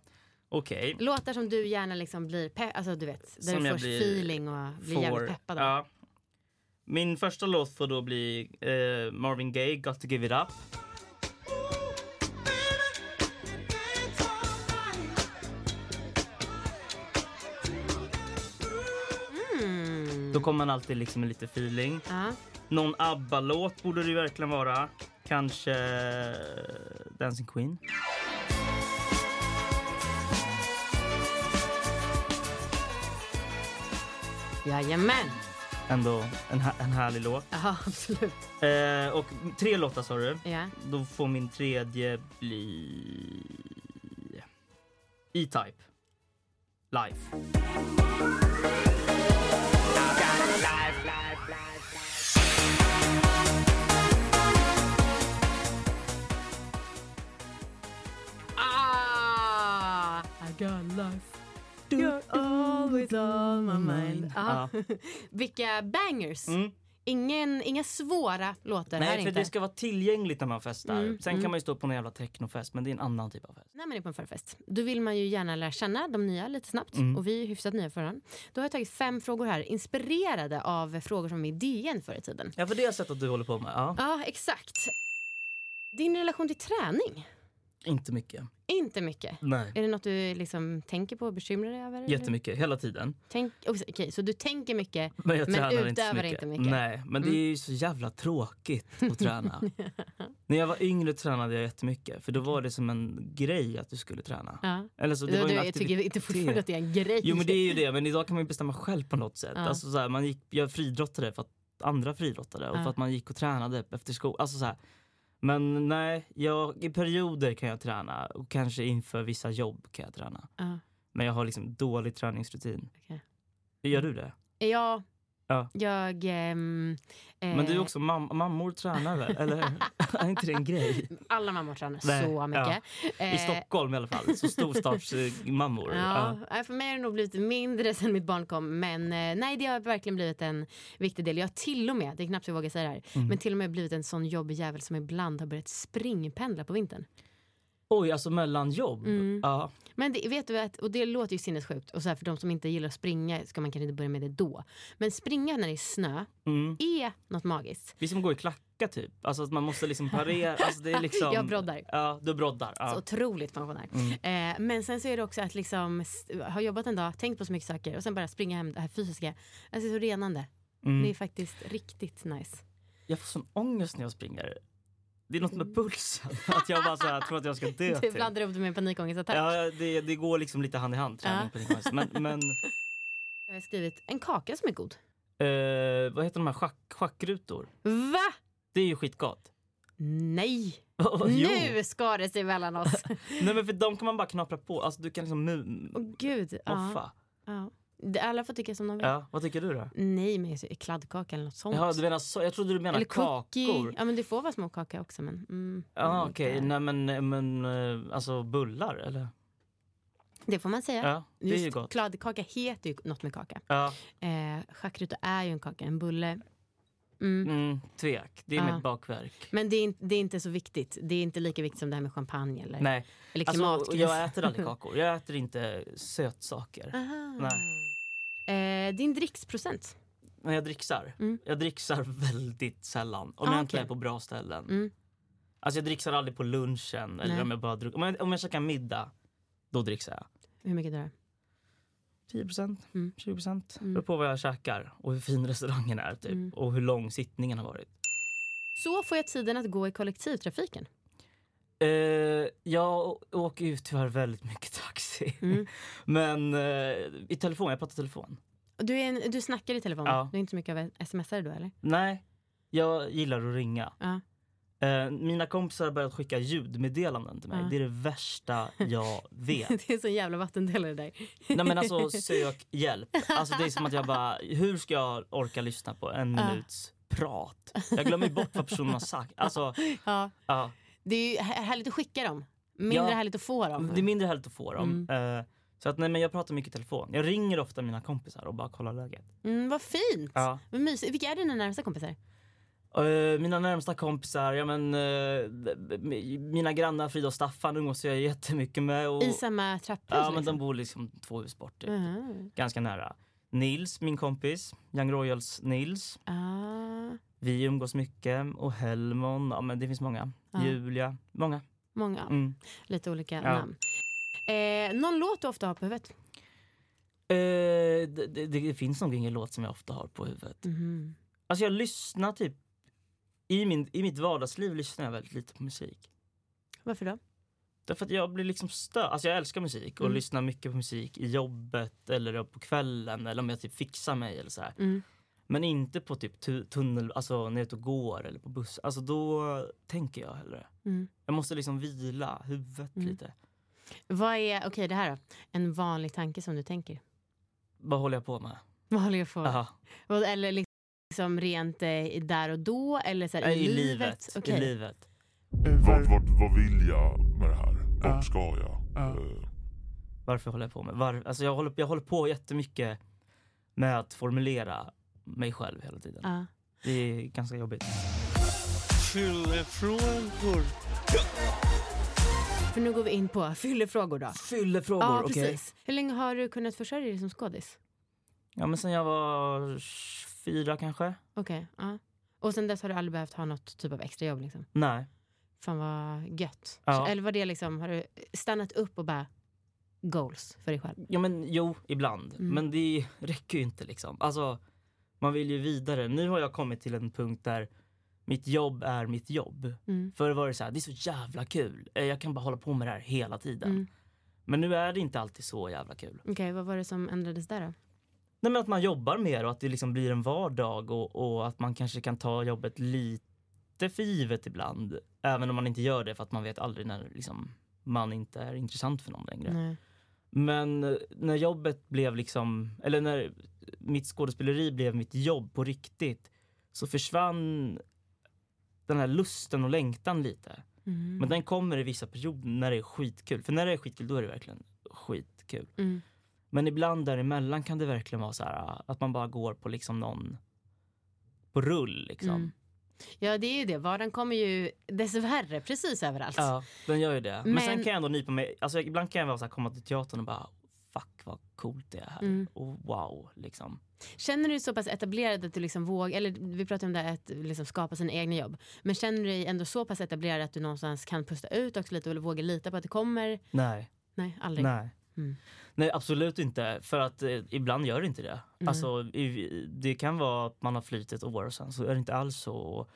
[SPEAKER 2] Okej.
[SPEAKER 1] Låtar som du gärna liksom blir pe- alltså du vet, där
[SPEAKER 2] Som
[SPEAKER 1] du får feeling och blir jävligt peppad av.
[SPEAKER 2] Ja. Min första låt får då bli eh, Marvin Gaye, Got to give it up. Då kommer man alltid liksom med lite feeling.
[SPEAKER 1] Ja.
[SPEAKER 2] Någon ABBA-låt borde det ju verkligen vara. Kanske Dancing Queen.
[SPEAKER 1] Jajamän.
[SPEAKER 2] Ändå en, en härlig låt.
[SPEAKER 1] Ja, absolut.
[SPEAKER 2] Eh, och tre låtar sa du.
[SPEAKER 1] Ja.
[SPEAKER 2] Då får min tredje bli E-Type. Life.
[SPEAKER 1] Ah, I got life. You're always on my mind. Ja. Vilka bangers.
[SPEAKER 2] Mm.
[SPEAKER 1] Ingen, inga svåra låtar här
[SPEAKER 2] Nej, för
[SPEAKER 1] inte.
[SPEAKER 2] det ska vara tillgängligt när man festar.
[SPEAKER 1] Mm,
[SPEAKER 2] Sen
[SPEAKER 1] mm.
[SPEAKER 2] kan man ju stå på en jävla technofest, men det är en annan typ av fest.
[SPEAKER 1] När man är på en förfest, då vill man ju gärna lära känna de nya lite snabbt.
[SPEAKER 2] Mm.
[SPEAKER 1] Och vi är hyfsat nya för den. Då har jag tagit fem frågor här, inspirerade av frågor som är i DN förr i tiden.
[SPEAKER 2] Ja, för det har jag sett att du håller på med. Ja.
[SPEAKER 1] Ja, exakt. Din relation till träning?
[SPEAKER 2] Inte mycket.
[SPEAKER 1] Inte mycket.
[SPEAKER 2] Nej.
[SPEAKER 1] Är det något du liksom tänker på och bekymrar dig över? eller?
[SPEAKER 2] Jättemycket, hela tiden.
[SPEAKER 1] Tänk, Okej, så du tänker mycket
[SPEAKER 2] Men jag
[SPEAKER 1] Men
[SPEAKER 2] tränar inte
[SPEAKER 1] utövar
[SPEAKER 2] mycket.
[SPEAKER 1] inte mycket. Mm.
[SPEAKER 2] Nej, men det är ju så jävla tråkigt att träna. När jag var yngre tränade jag jättemycket, för då var det som en grej att du skulle träna.
[SPEAKER 1] Ja.
[SPEAKER 2] Eller så, det
[SPEAKER 1] Du,
[SPEAKER 2] var en
[SPEAKER 1] jag tycker inte fortfarande att det är en grej.
[SPEAKER 2] Jo men det är ju det, men idag kan man ju bestämma själv på något sätt.
[SPEAKER 1] Ja.
[SPEAKER 2] Alltså, så här, man gick, jag friidrottade för att andra friidrottade och
[SPEAKER 1] Ja.
[SPEAKER 2] för att man gick och tränade efter skolan. Alltså, så här. Men nej, jag, i perioder kan jag träna och kanske inför vissa jobb kan jag träna.
[SPEAKER 1] Ja,
[SPEAKER 2] Men jag har liksom dålig träningsrutin.
[SPEAKER 1] okej.
[SPEAKER 2] Gör du det?
[SPEAKER 1] Ja,
[SPEAKER 2] Ja.
[SPEAKER 1] jag... ehm,
[SPEAKER 2] Men du är
[SPEAKER 1] eh,
[SPEAKER 2] också mam- mammor tränar väl? Eller är inte det en grej?
[SPEAKER 1] Alla mammor tränar
[SPEAKER 2] Nej,
[SPEAKER 1] så mycket.
[SPEAKER 2] I
[SPEAKER 1] Eh,
[SPEAKER 2] Stockholm i alla fall, så storstadsmammor.
[SPEAKER 1] Ja, nej, för mig har det nog blivit mindre sen mitt barn kom. Men eh, nej, det har verkligen blivit en viktig del. Jag har till och med, det är knappt jag vågar säga det här,
[SPEAKER 2] Mm.
[SPEAKER 1] men till och med blivit en sån jobbig jävel som ibland har börjat springpendla på vintern.
[SPEAKER 2] Oj, alltså mellan jobb?
[SPEAKER 1] Mm.
[SPEAKER 2] Ja.
[SPEAKER 1] Men det, vet du att, och det låter ju sinnessjukt och så här, för de som inte gillar att springa ska man kanske inte börja med det då. Men springa när det är snö
[SPEAKER 2] Mm.
[SPEAKER 1] är något magiskt.
[SPEAKER 2] Vi som går i klacka typ. Alltså att man måste liksom parera. Alltså det är liksom...
[SPEAKER 1] Jag broddar.
[SPEAKER 2] Ja, du broddar.
[SPEAKER 1] Så
[SPEAKER 2] Ja.
[SPEAKER 1] otroligt pensionär.
[SPEAKER 2] Mm.
[SPEAKER 1] Eh, men sen så är det också att liksom, ha jobbat en dag, tänkt på så mycket saker och sen bara springa hem det här fysiska. Alltså så renande.
[SPEAKER 2] Mm.
[SPEAKER 1] Det är faktiskt riktigt nice.
[SPEAKER 2] Jag får sån ångest när jag springer. Det är något med pulsen. Att jag bara så här, tror att jag ska dö.
[SPEAKER 1] Du blandar upp det med en panikångestattack.
[SPEAKER 2] Ja, det, det går liksom lite hand i hand. Träning
[SPEAKER 1] Ja.
[SPEAKER 2] Men, men
[SPEAKER 1] Jag har skrivit en kaka som är god.
[SPEAKER 2] eh, vad heter de här schack, schackrutor?
[SPEAKER 1] Va?
[SPEAKER 2] Det är ju skitgott.
[SPEAKER 1] Nej!
[SPEAKER 2] Jo.
[SPEAKER 1] Nu ska det sig mellan oss.
[SPEAKER 2] Nej men för de kan man bara knapra på. Alltså du kan liksom mu-
[SPEAKER 1] Åh gud. Ja,
[SPEAKER 2] moffa.
[SPEAKER 1] ja. Det- Alla får tycka som de vill.
[SPEAKER 2] Ja, vad tycker du då?
[SPEAKER 1] Nej, men kladdkaka eller något sånt.
[SPEAKER 2] Jaha, du menar så, jag trodde du menade
[SPEAKER 1] eller cookie.
[SPEAKER 2] kakor.
[SPEAKER 1] Ja, men det får vara små kakor också. Men, mm,
[SPEAKER 2] Ja
[SPEAKER 1] mm,
[SPEAKER 2] okej,
[SPEAKER 1] det-
[SPEAKER 2] nej men, men eh, alltså bullar eller?
[SPEAKER 1] Det får man säga.
[SPEAKER 2] Ja, det är ju
[SPEAKER 1] Just
[SPEAKER 2] gott.
[SPEAKER 1] kladdkaka heter ju något med kaka.
[SPEAKER 2] Ja,
[SPEAKER 1] Eh, är ju en kaka, en bulle. Mm.
[SPEAKER 2] mm, tvek. Det är
[SPEAKER 1] Ja.
[SPEAKER 2] mitt bakverk.
[SPEAKER 1] Men det är, inte, det är inte så viktigt. Det är inte lika viktigt som det här med champagne eller,
[SPEAKER 2] Nej,
[SPEAKER 1] eller
[SPEAKER 2] alltså,
[SPEAKER 1] klimatkris.
[SPEAKER 2] jag äter aldrig kakor. Jag äter inte sötsaker.
[SPEAKER 1] Aha.
[SPEAKER 2] Nej.
[SPEAKER 1] Eh, din dricksprocent?
[SPEAKER 2] Men jag dricksar.
[SPEAKER 1] Mm.
[SPEAKER 2] Jag dricksar väldigt sällan. Om
[SPEAKER 1] Ah,
[SPEAKER 2] jag inte
[SPEAKER 1] okej.
[SPEAKER 2] är på bra ställen.
[SPEAKER 1] Mm.
[SPEAKER 2] Alltså jag dricksar aldrig på lunchen. Eller
[SPEAKER 1] Nej.
[SPEAKER 2] om jag bara druck- om, jag, om jag käkar middag, då dricksar jag.
[SPEAKER 1] Hur mycket drar
[SPEAKER 2] 10 procent,
[SPEAKER 1] Mm.
[SPEAKER 2] 20 procent.
[SPEAKER 1] Mm.
[SPEAKER 2] Beror på vad jag käkar och hur fin restaurangen är. Typ.
[SPEAKER 1] Mm.
[SPEAKER 2] Och hur lång sittningen har varit.
[SPEAKER 1] Så får jag tiden att gå i kollektivtrafiken.
[SPEAKER 2] Eh, jag åker ju tyvärr väldigt mycket taxi.
[SPEAKER 1] Mm.
[SPEAKER 2] Men eh, i telefon, jag pratar telefon.
[SPEAKER 1] Du, är en, du snackar i telefon?
[SPEAKER 2] Ja.
[SPEAKER 1] Du är inte så mycket av smsare då eller?
[SPEAKER 2] Nej, jag gillar att ringa.
[SPEAKER 1] Ja.
[SPEAKER 2] Eh, mina kompisar har börjat skicka ljudmeddelanden till mig.
[SPEAKER 1] Ja.
[SPEAKER 2] Det är det värsta jag vet.
[SPEAKER 1] Det är så jävla vattendelare där.
[SPEAKER 2] Nej men alltså sök hjälp. Alltså det är som att jag bara, hur ska jag orka lyssna på en
[SPEAKER 1] Ja.
[SPEAKER 2] minuts prat? Jag glömmer bort vad personen har sagt. Alltså,
[SPEAKER 1] Ja.
[SPEAKER 2] ja.
[SPEAKER 1] Det är ju här- härligt att skicka dem. Mindre
[SPEAKER 2] Ja.
[SPEAKER 1] härligt att få dem.
[SPEAKER 2] Det är mindre härligt att få dem.
[SPEAKER 1] Mm.
[SPEAKER 2] Eh, så att nej men jag pratar mycket i telefon. Jag ringer ofta mina kompisar och bara kollar läget.
[SPEAKER 1] Mm, vad fint!
[SPEAKER 2] Ja.
[SPEAKER 1] Vad mysigt. Vilka är dina närmsta kompisar?
[SPEAKER 2] Eh, mina närmsta kompisar, ja men eh, mina grannar Frida och Staffan umgås jag jättemycket med. Och,
[SPEAKER 1] I samma trapphus?
[SPEAKER 2] ja men
[SPEAKER 1] liksom?
[SPEAKER 2] de bor liksom två hus bort. Typ.
[SPEAKER 1] Mhm.
[SPEAKER 2] Ganska nära. Nils, min kompis. Young Royals Nils.
[SPEAKER 1] Ah.
[SPEAKER 2] Vi umgås mycket och Helmon, ja men det finns många.
[SPEAKER 1] Ja.
[SPEAKER 2] Julia, många.
[SPEAKER 1] Många,
[SPEAKER 2] Mm.
[SPEAKER 1] lite olika
[SPEAKER 2] Ja.
[SPEAKER 1] namn. Eh, någon låt du ofta har på huvudet?
[SPEAKER 2] Eh, det, det, det finns nog ingen låt som jag ofta har på huvudet.
[SPEAKER 1] Mhm.
[SPEAKER 2] Alltså jag lyssnar typ, i, min, i mitt vardagsliv lyssnar jag väldigt lite på musik.
[SPEAKER 1] Varför då?
[SPEAKER 2] Därför att jag blir liksom störd. Alltså jag älskar musik och
[SPEAKER 1] Mm.
[SPEAKER 2] lyssnar mycket på musik i jobbet eller på kvällen eller om jag typ fixar mig eller så här.
[SPEAKER 1] Mm.
[SPEAKER 2] Men inte på typ tu- tunnel, alltså när jag är ute och går eller på buss. Alltså då tänker jag hellre.
[SPEAKER 1] Mm.
[SPEAKER 2] Jag måste liksom vila huvudet
[SPEAKER 1] Mm.
[SPEAKER 2] lite.
[SPEAKER 1] Vad är, okej det här då, en vanlig tanke som du tänker?
[SPEAKER 2] Vad håller jag på med?
[SPEAKER 1] Vad håller jag på
[SPEAKER 2] Aha.
[SPEAKER 1] Vad- Eller liksom rent eh, där och då eller så här,
[SPEAKER 2] Nej,
[SPEAKER 1] i,
[SPEAKER 2] I livet.
[SPEAKER 1] Okej.
[SPEAKER 2] I livet.
[SPEAKER 3] Vad, vad, vad vill jag med det här? Vart ska jag? Eh,
[SPEAKER 2] Varför håller jag på med? Var, alltså jag, håller, jag håller på jättemycket med att formulera mig själv hela tiden.
[SPEAKER 1] Ja.
[SPEAKER 2] Det är ganska jobbigt.
[SPEAKER 4] Fyllefrågor.
[SPEAKER 1] För nu går vi in på fyllefrågor då.
[SPEAKER 2] Fyllefrågor,
[SPEAKER 1] Ja,
[SPEAKER 2] okej.
[SPEAKER 1] precis. Hur länge har du kunnat försörja dig som skådis?
[SPEAKER 2] Ja men sen jag var fyra kanske?
[SPEAKER 1] Okej, ja. Och sen dess har du aldrig behövt ha något typ av extrajobb liksom?
[SPEAKER 2] Nej.
[SPEAKER 1] Fan vad gött.
[SPEAKER 2] Ja.
[SPEAKER 1] Eller var det liksom, har du stannat upp och bara goals för dig själv?
[SPEAKER 2] Ja men jo, ibland.
[SPEAKER 1] Mm.
[SPEAKER 2] Men det räcker ju inte liksom. Alltså, man vill ju vidare. Nu har jag kommit till en punkt där mitt jobb är mitt jobb.
[SPEAKER 1] Mm.
[SPEAKER 2] Förr var det så här, det är så jävla kul. Eh, Jag kan bara hålla på med det här hela tiden.
[SPEAKER 1] Mm.
[SPEAKER 2] Men nu är det inte alltid så jävla kul.
[SPEAKER 1] Okej, vad var det som ändrades där då?
[SPEAKER 2] Nej, men att man jobbar mer och att det liksom blir en vardag och, och att man kanske kan ta jobbet lite för givet ibland. Även om man inte gör det för att man vet aldrig när liksom, man inte är intressant för någon längre.
[SPEAKER 1] Nej.
[SPEAKER 2] Men eh, när jobbet blev liksom, eller när mitt skådespeleri blev mitt jobb på riktigt så försvann den här lusten och längtan lite.
[SPEAKER 1] Mm.
[SPEAKER 2] Men den kommer i vissa perioder när det är skitkul. För när det är skitkul då är det verkligen skitkul.
[SPEAKER 1] Mm.
[SPEAKER 2] Men ibland däremellan kan det verkligen vara så här att man bara går på liksom någon på rull liksom.
[SPEAKER 1] Mm. Ja, det är ju det. Vardagen kommer ju dessvärre precis överallt.
[SPEAKER 2] Ja, den gör ju det. Men,
[SPEAKER 1] Men-
[SPEAKER 2] sen kan jag ändå nypa mig, alltså ibland kan jag vara så här, komma till teatern och bara fuck vad coolt det är här.
[SPEAKER 1] Mm.
[SPEAKER 2] Och wow liksom.
[SPEAKER 1] Känner du dig så pass etablerad att du liksom vågar, eller vi pratar om det här att liksom skapa sina egna jobb. Men känner du dig ändå så pass etablerad att du någonstans kan pusta ut också lite och våga lita på att det kommer?
[SPEAKER 2] Nej.
[SPEAKER 1] Nej, aldrig.
[SPEAKER 2] Nej.
[SPEAKER 1] Mm.
[SPEAKER 2] Nej absolut inte, för att eh, ibland gör det inte det.
[SPEAKER 1] Mm.
[SPEAKER 2] Alltså, i, det kan vara att man har flytt ett år och sen så är det inte alls så.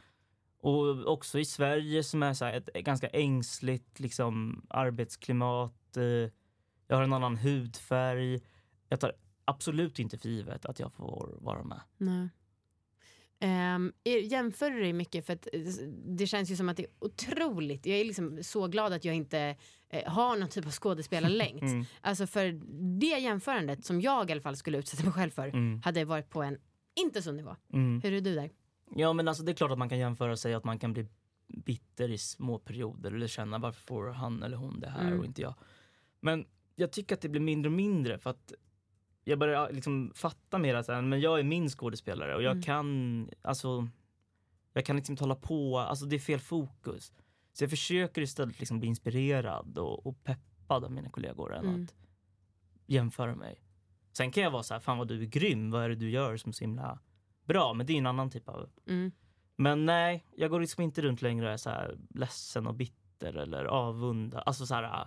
[SPEAKER 2] Och också i Sverige som är så ett ganska ängsligt liksom, arbetsklimat. Eh, jag har en annan hudfärg. Jag tar absolut inte för givet att jag får vara med.
[SPEAKER 1] Nej. Um, jämför du dig mycket? För att eh, det känns ju som att det är otroligt. Jag är liksom så glad att jag inte eh, har någon typ av skådespelarlängt.
[SPEAKER 2] Mm.
[SPEAKER 1] Alltså för det jämförandet som jag i alla fall skulle utsätta mig själv för
[SPEAKER 2] Mm.
[SPEAKER 1] hade varit på en inte så nivå.
[SPEAKER 2] Mm.
[SPEAKER 1] Hur är du där?
[SPEAKER 2] Ja men alltså det är klart att man kan jämföra sig att man kan bli bitter i små perioder eller känna varför får han eller hon det här
[SPEAKER 1] Mm.
[SPEAKER 2] och inte jag. Men jag tycker att det blir mindre och mindre för att jag börjar liksom fatta mer att men jag är min skådespelare och jag
[SPEAKER 1] Mm.
[SPEAKER 2] kan, alltså jag kan liksom inte hålla på, alltså det är fel fokus. Så jag försöker istället liksom bli inspirerad och, och peppad av mina kollegor än
[SPEAKER 1] Mm.
[SPEAKER 2] att jämföra mig. Sen kan jag vara så här, fan vad du är grym, vad är det du gör som är så himla bra? Men det är en annan typ av
[SPEAKER 1] Mm.
[SPEAKER 2] men nej, jag går liksom inte runt längre och är så här ledsen och bitter eller avunda. Alltså så här,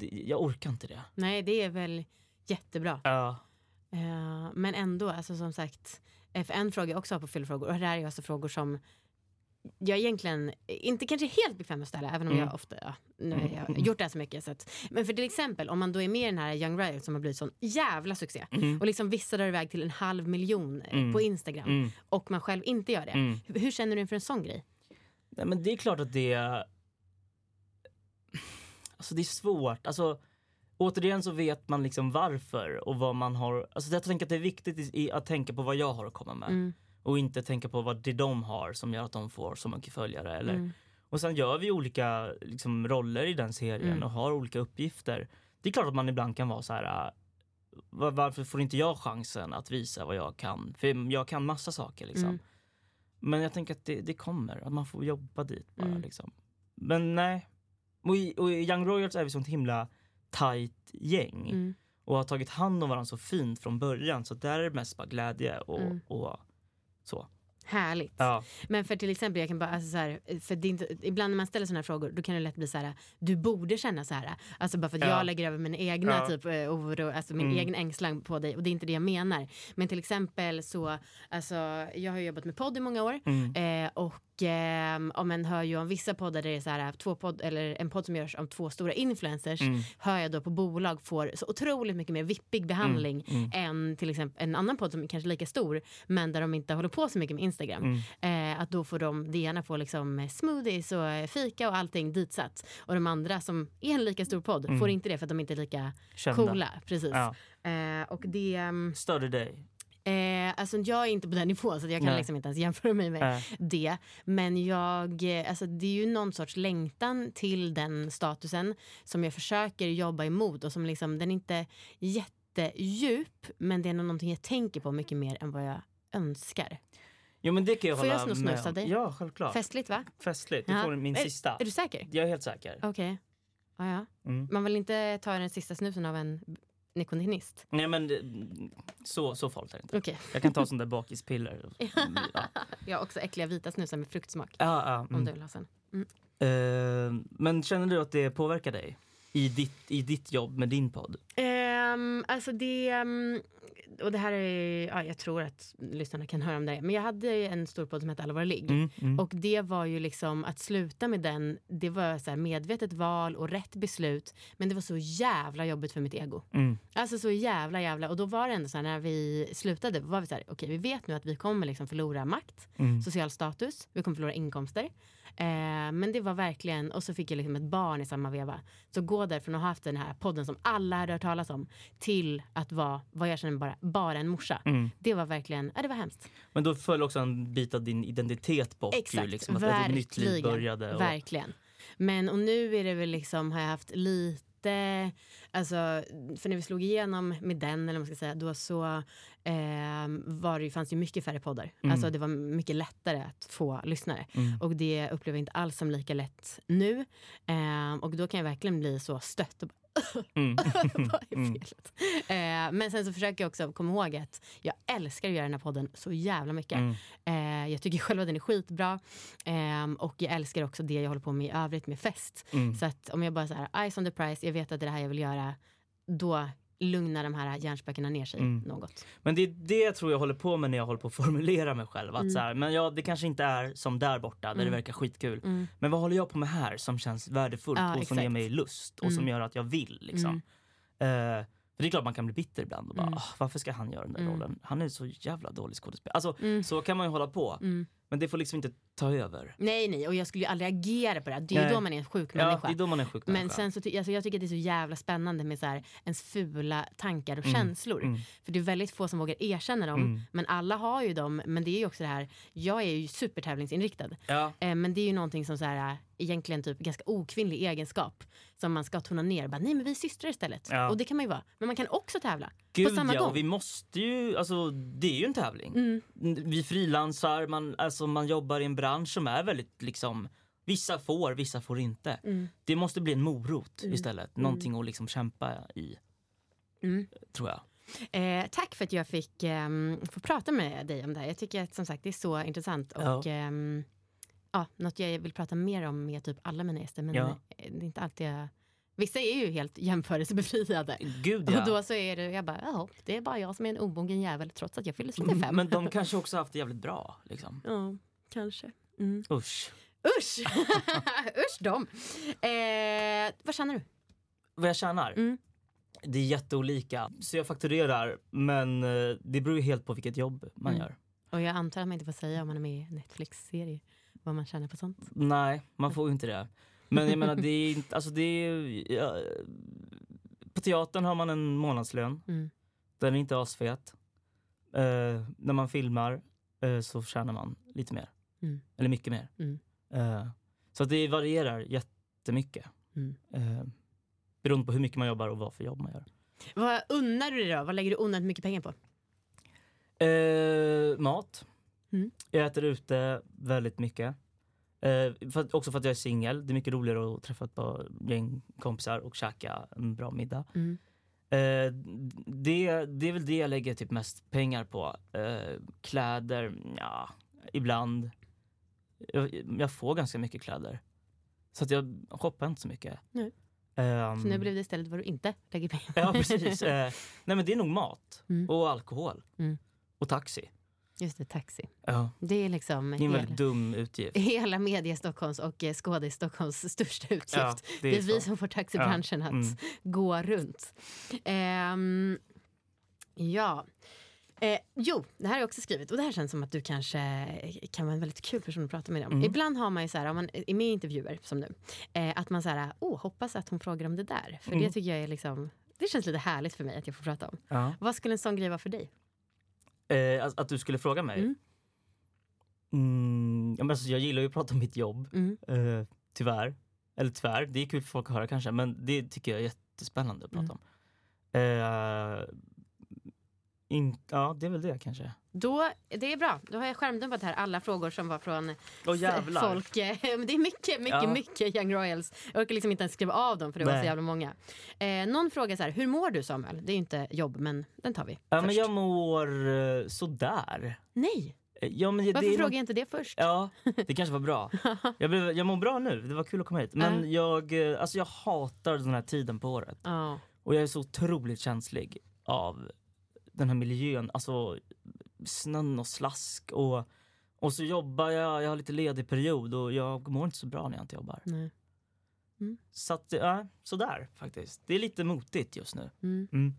[SPEAKER 2] jag orkar inte det.
[SPEAKER 1] Nej, det är väl jättebra.
[SPEAKER 2] Ja.
[SPEAKER 1] Eh, men ändå, alltså som sagt, eh, för en fråga jag också har på fyllefrågor, och det här är alltså frågor som jag egentligen inte kanske helt bekväm att ställa, även om
[SPEAKER 2] Mm.
[SPEAKER 1] jag ofta, ja, nu har jag gjort det här så mycket. Så att, men för till exempel, om man då är med i den här Young Riot som har blivit sån jävla succé,
[SPEAKER 2] Mm.
[SPEAKER 1] och liksom vissa drar iväg till en halv miljon eh,
[SPEAKER 2] Mm.
[SPEAKER 1] på Instagram,
[SPEAKER 2] Mm.
[SPEAKER 1] och man själv inte gör det.
[SPEAKER 2] Mm.
[SPEAKER 1] Hur, hur känner du inför en sån grej?
[SPEAKER 2] Nej, men det är klart att det... Alltså det är svårt. Alltså, återigen så vet man liksom varför och vad man har... Alltså jag tänker att det är viktigt i, i, att tänka på vad jag har att komma med.
[SPEAKER 1] Mm.
[SPEAKER 2] Och inte tänka på vad det de har som gör att de får så mycket följare. Eller,
[SPEAKER 1] Mm.
[SPEAKER 2] Och sen gör vi olika liksom, roller i den serien
[SPEAKER 1] Mm.
[SPEAKER 2] och har olika uppgifter. Det är klart att man ibland kan vara så här. "Va- Varför får inte jag chansen att visa vad jag kan? För jag kan massa saker liksom.
[SPEAKER 1] Mm.
[SPEAKER 2] Men jag tänker att det, det kommer, att man får jobba dit bara
[SPEAKER 1] Mm.
[SPEAKER 2] liksom. Men nej. Och i, och i Young Royals är vi sånt himla tight gäng.
[SPEAKER 1] Mm.
[SPEAKER 2] Och har tagit hand om varandra så fint från början. Så där är det mest bara glädje och,
[SPEAKER 1] Mm.
[SPEAKER 2] och så.
[SPEAKER 1] Härligt.
[SPEAKER 2] Ja.
[SPEAKER 1] Men för till exempel, jag kan bara, alltså så här, för inte, ibland när man ställer sådana frågor då kan det lätt bli så här, du borde känna så här. Alltså bara för att
[SPEAKER 2] Ja.
[SPEAKER 1] jag lägger över min egna
[SPEAKER 2] Ja.
[SPEAKER 1] typ eh, oro, alltså min
[SPEAKER 2] Mm.
[SPEAKER 1] egen ängslan på dig och det är inte det jag menar. Men till exempel så, alltså jag har jobbat med podd i många år
[SPEAKER 2] Mm.
[SPEAKER 1] eh, och eh, om man hör ju om vissa poddar där det är så här, två podd, eller en podd som görs av två stora influencers
[SPEAKER 2] Mm.
[SPEAKER 1] hör jag då på bolag får så otroligt mycket mer vippig behandling
[SPEAKER 2] Mm.
[SPEAKER 1] än till exempel en annan podd som är kanske lika stor men där de inte håller på så mycket med Instagram.
[SPEAKER 2] Mm.
[SPEAKER 1] Eh, att då får de, det ena får liksom eh, smoothies och eh, fika och allting ditsatt. Och de andra som är en lika stor podd får inte det för att de inte är lika
[SPEAKER 2] Mm. Kända.
[SPEAKER 1] coola. Precis.
[SPEAKER 2] Ja.
[SPEAKER 1] Eh, och det, ehm,
[SPEAKER 2] Störde dig?
[SPEAKER 1] Eh, alltså jag är inte på den nivån så jag kan
[SPEAKER 2] Nej.
[SPEAKER 1] liksom inte ens jämföra mig med
[SPEAKER 2] Nej.
[SPEAKER 1] det. Men jag, eh, alltså det är ju någon sorts längtan till den statusen som jag försöker jobba emot och som liksom, den är inte jättedjup men det är nog någonting jag tänker på mycket mer än vad jag önskar.
[SPEAKER 2] Jo men det kan jag
[SPEAKER 1] Får jag
[SPEAKER 2] hålla
[SPEAKER 1] snus
[SPEAKER 2] med
[SPEAKER 1] av
[SPEAKER 2] om.
[SPEAKER 1] dig?
[SPEAKER 2] Ja, självklart.
[SPEAKER 1] Festligt va?
[SPEAKER 2] Festligt. Du
[SPEAKER 1] Ja.
[SPEAKER 2] får min
[SPEAKER 1] är,
[SPEAKER 2] sista.
[SPEAKER 1] Är du säker?
[SPEAKER 2] Jag är helt säker.
[SPEAKER 1] Okej. Ja, ja.
[SPEAKER 2] Mm.
[SPEAKER 1] Man vill inte ta den sista snusen av en nikotinist?
[SPEAKER 2] Nej men det- så, så farligt är det inte.
[SPEAKER 1] Okej.
[SPEAKER 2] Jag kan ta sån där bakispiller. Ja,
[SPEAKER 1] Jag har också äckliga vita snusar med fruktsmak.
[SPEAKER 2] ja, ja,
[SPEAKER 1] Om
[SPEAKER 2] mm.
[SPEAKER 1] du vill ha sen.
[SPEAKER 2] Eh, men känner du att det påverkar dig? I ditt, I ditt jobb med din podd?
[SPEAKER 1] Um, alltså det, ehm, och det här är, ja, jag tror att lyssnarna kan höra om det. Men jag hade en stor podd som hette Alla våra ligg.
[SPEAKER 2] Mm, mm.
[SPEAKER 1] Och det var ju liksom att sluta med den, det var så här medvetet val och rätt beslut. Men det var så jävla jobbigt för mitt ego.
[SPEAKER 2] Mm.
[SPEAKER 1] Alltså så jävla jävla. Och då var det ändå så här när vi slutade, var vi så här, okej vi vet nu att vi kommer liksom förlora makt,
[SPEAKER 2] Mm.
[SPEAKER 1] social status, vi kommer förlora inkomster. Eh, men det var verkligen, och så fick jag liksom ett barn i samma veva. Så gå därifrån att ha haft den här podden som alla hade hört talas om till att vara, vad jag känner bara, bara en morsa.
[SPEAKER 2] Mm.
[SPEAKER 1] Det var verkligen, ja det var hemskt.
[SPEAKER 2] Men då föll också en bit av din identitet bort.
[SPEAKER 1] Exakt,
[SPEAKER 2] ju, liksom, att ett nytt liv
[SPEAKER 1] verkligen.
[SPEAKER 2] började. Och,
[SPEAKER 1] Verkligen. Men och nu är det väl liksom, har jag haft lite, alltså, för när vi slog igenom med den, eller man ska säga, då så eh, var det, fanns det mycket färre poddar.
[SPEAKER 2] Mm.
[SPEAKER 1] Alltså det var mycket lättare att få lyssnare.
[SPEAKER 2] Mm.
[SPEAKER 1] Och det upplever jag inte alls som lika lätt nu. Eh, och då kan jag verkligen bli så stött och
[SPEAKER 2] Mm.
[SPEAKER 1] vad är felet? Eh, men sen så försöker jag också komma ihåg att jag älskar att göra den här podden så jävla mycket.
[SPEAKER 2] Mm.
[SPEAKER 1] Eh, jag tycker själv att den är skitbra. Eh, och jag älskar också det jag håller på med i övrigt med fest.
[SPEAKER 2] Mm.
[SPEAKER 1] Så att om jag bara så här, eyes on the prize, jag vet att det är det här jag vill göra. Då lugnar de här hjärnspökena ner sig
[SPEAKER 2] Mm.
[SPEAKER 1] något.
[SPEAKER 2] Men det är det tror jag håller på med när jag håller på att formulera mig själv.
[SPEAKER 1] Mm.
[SPEAKER 2] Att så här, men ja, det kanske inte är som där borta där det verkar skitkul. Men vad håller jag på med här som känns värdefullt
[SPEAKER 1] Mm. Ja,
[SPEAKER 2] och som
[SPEAKER 1] exakt.
[SPEAKER 2] ger mig lust och som
[SPEAKER 1] Mm.
[SPEAKER 2] gör att jag vill. Liksom. Eh, för det är klart man kan bli bitter ibland och bara,
[SPEAKER 1] Mm.
[SPEAKER 2] "Ah, varför ska han göra den där rollen? Han är så jävla dålig skådespelare. Alltså
[SPEAKER 1] Mm.
[SPEAKER 2] så kan man ju hålla på. Men det får liksom inte ta över.
[SPEAKER 1] Nej, nej, och jag skulle ju aldrig agera på det. här. Det är ju
[SPEAKER 2] Nej.
[SPEAKER 1] då man är en sjuk
[SPEAKER 2] Ja,
[SPEAKER 1] människa.
[SPEAKER 2] det är då man är en sjuk
[SPEAKER 1] Men sen så ty- alltså jag tycker att det är så jävla spännande med så här, ens fula tankar och känslor.
[SPEAKER 2] mm.
[SPEAKER 1] För det är väldigt få som vågar erkänna dem.
[SPEAKER 2] Mm.
[SPEAKER 1] Men alla har ju dem. Men det är ju också det här, jag är ju supertävlingsinriktad.
[SPEAKER 2] Ja.
[SPEAKER 1] Eh, men det är ju någonting som så här, egentligen typ ganska okvinnlig egenskap. Som man ska tona ner. Bara, Nej men vi är systrar istället.
[SPEAKER 2] Ja.
[SPEAKER 1] Och det kan man ju vara. Men man kan också tävla.
[SPEAKER 2] Gud
[SPEAKER 1] på samma
[SPEAKER 2] ja,
[SPEAKER 1] gång.
[SPEAKER 2] vi måste ju, alltså det är ju en tävling.
[SPEAKER 1] Mm.
[SPEAKER 2] Vi frilansar, man, alltså, man jobbar i en bransch som är väldigt liksom, vissa får, vissa får inte.
[SPEAKER 1] Mm.
[SPEAKER 2] Det måste bli en morot istället, någonting att liksom kämpa i.
[SPEAKER 1] Mm.
[SPEAKER 2] Tror jag.
[SPEAKER 1] Eh, tack för att jag fick ehm, få prata med dig om det här. Jag tycker att som sagt det är så intressant. Och,
[SPEAKER 2] Ja.
[SPEAKER 1] ehm, ja, något jag vill prata mer om med typ alla mina gäster. Men
[SPEAKER 2] Ja.
[SPEAKER 1] eh, det är inte alltid jag... Vissa är ju helt jämförelsebefriade.
[SPEAKER 2] Gud ja.
[SPEAKER 1] Och då så är det, jag bara, ja, det är bara jag som är en omogen jävel trots att jag fyller 35.
[SPEAKER 2] Mm, Men de kanske också haft det jävligt bra. Liksom.
[SPEAKER 1] Ja, kanske. Mm.
[SPEAKER 2] Usch.
[SPEAKER 1] Usch! Usch dem! Eh, vad känner du?
[SPEAKER 2] Vad jag tjänar?
[SPEAKER 1] Mm.
[SPEAKER 2] Det är jätteolika. Så jag fakturerar, men eh, det beror ju helt på vilket jobb man
[SPEAKER 1] Mm.
[SPEAKER 2] gör.
[SPEAKER 1] Och jag antar att man inte får säga om man är med i Netflix-serie vad man känner på sånt.
[SPEAKER 2] Nej, man får ju inte det. Men jag menar, det är inte, alltså det är, ja, På teatern har man en månadslön.
[SPEAKER 1] Mm.
[SPEAKER 2] Den är inte asfet. Eh, när man filmar eh, så tjänar man lite mer.
[SPEAKER 1] Mm.
[SPEAKER 2] Eller mycket mer.
[SPEAKER 1] Mm.
[SPEAKER 2] Eh, så det varierar jättemycket.
[SPEAKER 1] Mm.
[SPEAKER 2] Eh, beroende på hur mycket man jobbar och vad för jobb man gör.
[SPEAKER 1] Vad unnar du dig då? Vad lägger du onödigt mycket pengar på?
[SPEAKER 2] Eh, mat.
[SPEAKER 1] Mm.
[SPEAKER 2] Jag äter ute väldigt mycket. Eh, för också för att jag är singel. Det är mycket roligare att träffa ett par gäng kompisar och käka en bra middag.
[SPEAKER 1] Mm.
[SPEAKER 2] Eh, det, det är väl det jag lägger typ mest pengar på. Eh, kläder, ja. ibland. Jag, jag får ganska mycket kläder. Så att jag shoppar inte så mycket.
[SPEAKER 1] Nej.
[SPEAKER 2] Ehm,
[SPEAKER 1] Så nu blev det istället vad du inte lägger pengar
[SPEAKER 2] Ja precis. Eh, nej men det är nog mat
[SPEAKER 1] Mm.
[SPEAKER 2] och alkohol.
[SPEAKER 1] Mm.
[SPEAKER 2] Och taxi.
[SPEAKER 1] Just det, taxi.
[SPEAKER 2] Ja,
[SPEAKER 1] Det är liksom
[SPEAKER 2] det är en
[SPEAKER 1] hela,
[SPEAKER 2] väldigt dum utgift.
[SPEAKER 1] hela media Stockholms och eh, skådis Stockholms största utgift.
[SPEAKER 2] Ja,
[SPEAKER 1] det
[SPEAKER 2] det
[SPEAKER 1] är,
[SPEAKER 2] är
[SPEAKER 1] vi som får taxibranschen
[SPEAKER 2] Ja,
[SPEAKER 1] att
[SPEAKER 2] mm.
[SPEAKER 1] gå runt. Ehm, ja. Eh, jo, det här är också skrivet och det här känns som att du kanske kan vara en väldigt kul person att prata med om.
[SPEAKER 2] Mm.
[SPEAKER 1] Ibland har man ju så här, om man är med i intervjuer som nu, eh, att man så här, oh, hoppas att hon frågar om det där. För det
[SPEAKER 2] Mm.
[SPEAKER 1] tycker jag är liksom, det känns lite härligt för mig att jag får prata om.
[SPEAKER 2] Ja.
[SPEAKER 1] Vad skulle en sån grej vara för dig?
[SPEAKER 2] Eh, att, att du skulle fråga mig?
[SPEAKER 1] Mm.
[SPEAKER 2] Mm, ja, men alltså, jag gillar ju att prata om mitt jobb,
[SPEAKER 1] Mm.
[SPEAKER 2] eh, tyvärr. Eller tyvärr, det är kul för folk att höra kanske, men det tycker jag är jättespännande att prata
[SPEAKER 1] Mm.
[SPEAKER 2] om. Eh, in, ja, det är väl det kanske.
[SPEAKER 1] Då, det är bra, då har jag skärmdumpat här alla frågor som var från
[SPEAKER 2] jävlar!
[SPEAKER 1] folk. Det är mycket, mycket,
[SPEAKER 2] Ja.
[SPEAKER 1] mycket Young Royals. Jag orkar liksom inte ens skriva av dem för det var så
[SPEAKER 2] Nej.
[SPEAKER 1] jävla många. Eh, någon frågar så här, hur mår du Samuel? Det är inte jobb men den tar vi
[SPEAKER 2] Ja,
[SPEAKER 1] först.
[SPEAKER 2] men jag mår eh, sådär.
[SPEAKER 1] Nej,
[SPEAKER 2] Ja, men
[SPEAKER 1] varför
[SPEAKER 2] nog-
[SPEAKER 1] jag inte det först?
[SPEAKER 2] Ja, det kanske var bra. Jag, blev, jag mår bra nu, det var kul att komma hit. Men jag, eh, alltså jag hatar den här tiden på året.
[SPEAKER 1] Ja.
[SPEAKER 2] Och jag är så otroligt känslig av den här miljön. Alltså snön och slask. Och, och så jobbar jag, jag har lite ledig period och jag mår inte så bra när jag inte jobbar.
[SPEAKER 1] Nej.
[SPEAKER 2] Så att, ja, sådär faktiskt. Det är lite motigt just nu.
[SPEAKER 1] Mm.
[SPEAKER 2] Mm.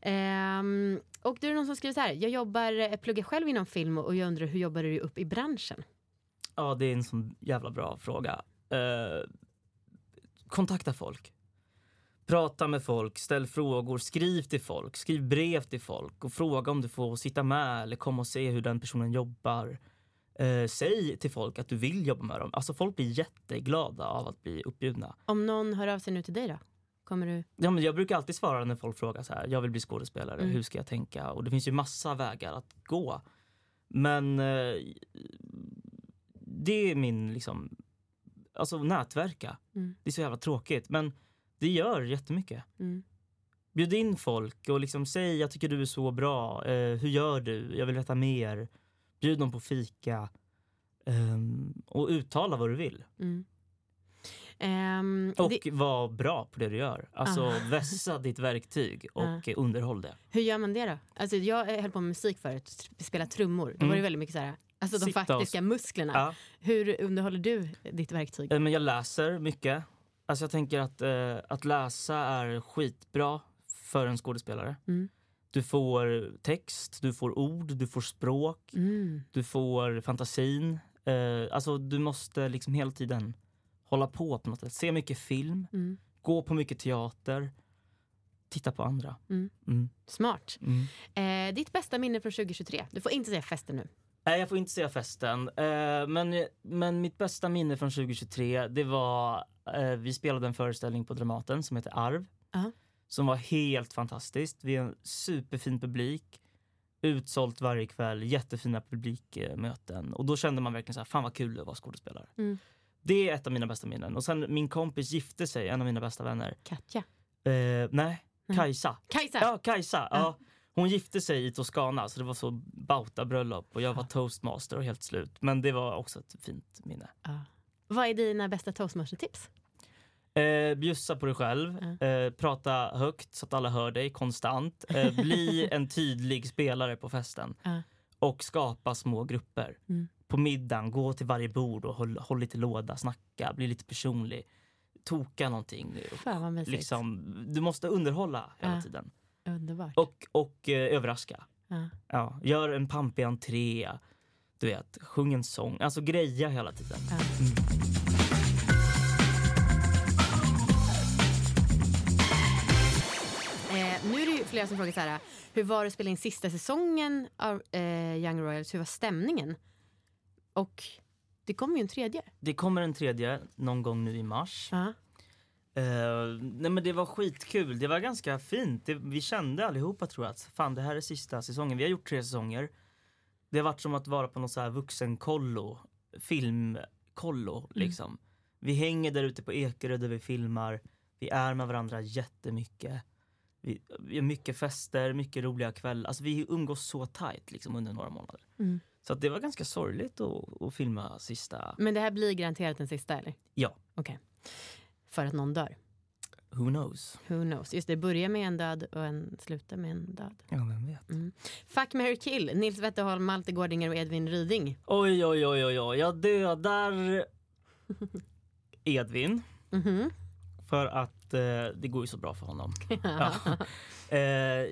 [SPEAKER 1] Ehm, och det är någon som skriver så här, jag jobbar, eh, pluggar själv inom film och jag undrar hur jobbar du upp i branschen?
[SPEAKER 2] Ja, det är en sån jävla bra fråga. Eh, kontakta folk. Prata med folk, ställ frågor, skriv till folk, skriv brev till folk och fråga om du får sitta med eller komma och se hur den personen jobbar. Eh, säg till folk att du vill jobba med dem. Alltså folk blir jätteglada av att bli uppbjudna.
[SPEAKER 1] Om någon hör av sig nu till dig då? Kommer du?
[SPEAKER 2] Ja, men jag brukar alltid svara när folk frågar så här, jag vill bli skådespelare,
[SPEAKER 1] Mm.
[SPEAKER 2] hur ska jag tänka? Och det finns ju massa vägar att gå. Men eh, det är min liksom, alltså nätverka.
[SPEAKER 1] Mm.
[SPEAKER 2] Det är så jävla tråkigt men det gör jättemycket.
[SPEAKER 1] Mm.
[SPEAKER 2] Bjud in folk och liksom säg jag tycker du är så bra, eh, hur gör du, jag vill veta mer. Bjud dem på fika. Ehm, och uttala vad du vill.
[SPEAKER 1] Mm. Ehm,
[SPEAKER 2] Och
[SPEAKER 1] det,
[SPEAKER 2] var bra på det du gör. Alltså
[SPEAKER 1] Ah.
[SPEAKER 2] vässa ditt verktyg och underhåll det.
[SPEAKER 1] hur gör man det då? Alltså, jag höll på med musik förut, spela trummor. Då var det väldigt mycket så här, alltså de
[SPEAKER 2] Sitta
[SPEAKER 1] faktiska musklerna.
[SPEAKER 2] Ja.
[SPEAKER 1] Hur underhåller du ditt verktyg?
[SPEAKER 2] Eh, Men jag läser mycket. Alltså jag tänker att, eh, att läsa är skitbra för en skådespelare.
[SPEAKER 1] Mm.
[SPEAKER 2] Du får text, du får ord, du får språk,
[SPEAKER 1] Mm.
[SPEAKER 2] du får fantasin. Eh, alltså du måste liksom hela tiden hålla på på något sätt. Se mycket film,
[SPEAKER 1] Mm.
[SPEAKER 2] gå på mycket teater, titta på andra.
[SPEAKER 1] Mm.
[SPEAKER 2] Mm.
[SPEAKER 1] Smart.
[SPEAKER 2] Mm.
[SPEAKER 1] Eh, ditt bästa minne från 2023? Du får inte säga festen nu.
[SPEAKER 2] Nej, jag får inte säga festen. Eh, men, men mitt bästa minne från 2023, det var... Eh, vi spelade en föreställning på Dramaten som heter Arv.
[SPEAKER 1] Ja.
[SPEAKER 2] Som var helt fantastiskt. Vi har en superfin publik. Utsålt varje kväll, jättefina publikmöten. Och då kände man verkligen så här, fan vad kul det var att vara skådespelare.
[SPEAKER 1] Mm.
[SPEAKER 2] Det är ett av mina bästa minnen. Och sen min kompis gifte sig, en av mina bästa vänner.
[SPEAKER 1] Katja.
[SPEAKER 2] Eh, nej, Kajsa.
[SPEAKER 1] Kajsa!
[SPEAKER 2] Ja, Kajsa. Ja. Hon gifte sig i Toscana så det var så bauta-bröllop och jag var toastmaster och helt slut. Men det var också ett fint minne.
[SPEAKER 1] Vad är dina bästa toastmaster-tips?
[SPEAKER 2] Eh, bjussa på dig själv, eh, prata högt så att alla hör dig konstant. Eh, bli en tydlig spelare på festen. Och skapa små grupper.
[SPEAKER 1] Mm.
[SPEAKER 2] På middagen, gå till varje bord och håll, håll lite låda, snacka, bli lite personlig. Toka någonting.
[SPEAKER 1] Fan vad mysigt.
[SPEAKER 2] Liksom, du måste underhålla hela tiden.
[SPEAKER 1] Underbart.
[SPEAKER 2] Och, och eh, överraska.
[SPEAKER 1] Ja.
[SPEAKER 2] Gör en pampig entré. Du vet, sjung en sång. Alltså greja hela tiden.
[SPEAKER 1] Ja. Flera som frågar så här, hur var det att spela in sista säsongen av eh, Young Royals? Hur var stämningen? Och det kommer ju en tredje.
[SPEAKER 2] Det kommer en tredje någon gång nu i mars.
[SPEAKER 1] Ja.
[SPEAKER 2] Eh, nej men det var skitkul. Det var ganska fint. Det, vi kände allihopa tror jag att fan det här är sista säsongen. Vi har gjort tre säsonger. Det har varit som att vara på något så här vuxenkollo, filmkollo liksom. Vi hänger där ute på Ekerö där vi filmar. Vi är med varandra jättemycket. Vi, har mycket fester, mycket roliga kvällar. Alltså vi umgås så tight liksom under några månader.
[SPEAKER 1] Mm.
[SPEAKER 2] Så att det var ganska sorgligt att, att filma sista...
[SPEAKER 1] Men det här blir garanterat den sista eller?
[SPEAKER 2] Ja,
[SPEAKER 1] Okej. För att någon dör.
[SPEAKER 2] who knows?
[SPEAKER 1] Who knows? Just det, börjar med en död och en slutar med en död.
[SPEAKER 2] Ja, vem vet.
[SPEAKER 1] Mm. Fuck, marry, kill. Nils Wetterholm, Malte Gårdinger och Edvin Ryding.
[SPEAKER 2] Oj, oj, oj, oj, oj. Jag dödar Edvin.
[SPEAKER 1] Mhm.
[SPEAKER 2] För att eh, det går ju så bra för honom. ja. eh,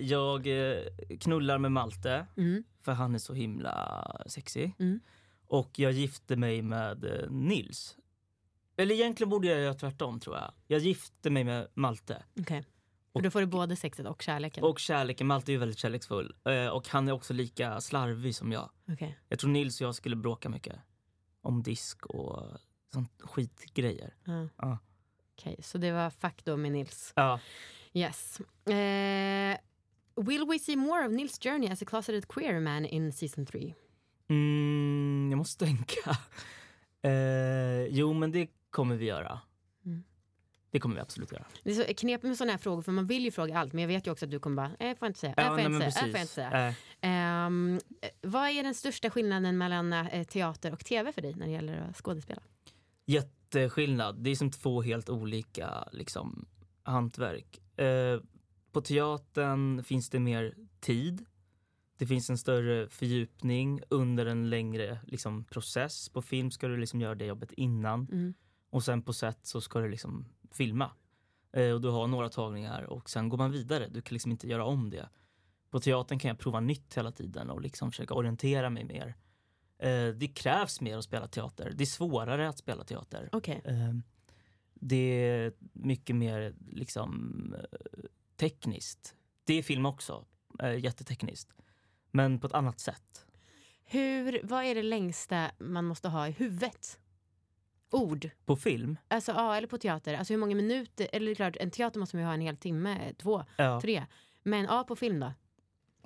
[SPEAKER 2] jag eh, knullar med Malte,
[SPEAKER 1] Mm.
[SPEAKER 2] för han är så himla sexig.
[SPEAKER 1] Mm.
[SPEAKER 2] Och jag gifte mig med eh, Nils. Eller egentligen borde jag göra tvärtom tror jag. Jag gifte mig med Malte.
[SPEAKER 1] Okej. För då får du både sexet och kärleken.
[SPEAKER 2] Och kärleken, Malte är ju väldigt kärleksfull. Eh, och han är också lika slarvig som jag.
[SPEAKER 1] Okej.
[SPEAKER 2] Jag tror Nils och jag skulle bråka mycket. Om disk och sånt skitgrejer.
[SPEAKER 1] Ja.
[SPEAKER 2] Ja.
[SPEAKER 1] Okej, så det var fuck då med Nils.
[SPEAKER 2] Ja.
[SPEAKER 1] Yes. Eh, will we see more of Nils journey as a closeted queer man in season 3?
[SPEAKER 2] Mm, jag måste tänka. Eh, jo, men det kommer vi göra.
[SPEAKER 1] Mm.
[SPEAKER 2] Det kommer vi absolut göra.
[SPEAKER 1] Det är så knepigt med sådana här frågor för man vill ju fråga allt men jag vet ju också att du kommer bara, eh, får jag inte säga, eh, får jag inte säga, eh, får jag inte säga.
[SPEAKER 2] Eh,
[SPEAKER 1] vad är den största skillnaden mellan eh, teater och tv för dig när det gäller att skådespela?
[SPEAKER 2] Jätteskillnad. Det är som två helt olika liksom, hantverk. Eh, på teatern finns det mer tid. Det finns en större fördjupning under en längre liksom, process. På film ska du liksom göra det jobbet innan.
[SPEAKER 1] Mm.
[SPEAKER 2] Och sen på set så ska du liksom filma. Eh, och du har några tagningar och sen går man vidare. Du kan liksom inte göra om det. På teatern kan jag prova nytt hela tiden och liksom försöka orientera mig mer. Eh, det krävs mer att spela teater. Det är svårare att spela teater.
[SPEAKER 1] Okej.
[SPEAKER 2] Eh, det är mycket mer liksom eh, tekniskt. Det är film också, jättetekniskt. Men på ett annat sätt.
[SPEAKER 1] Hur, vad är det längsta man måste ha i huvudet? Ord.
[SPEAKER 2] På film,
[SPEAKER 1] Alltså, ja, eller på teater. Alltså hur många minuter? Eller det är klart, en teater måste man ju ha en hel timme, två,
[SPEAKER 2] ja.
[SPEAKER 1] tre. Men ja, på film då?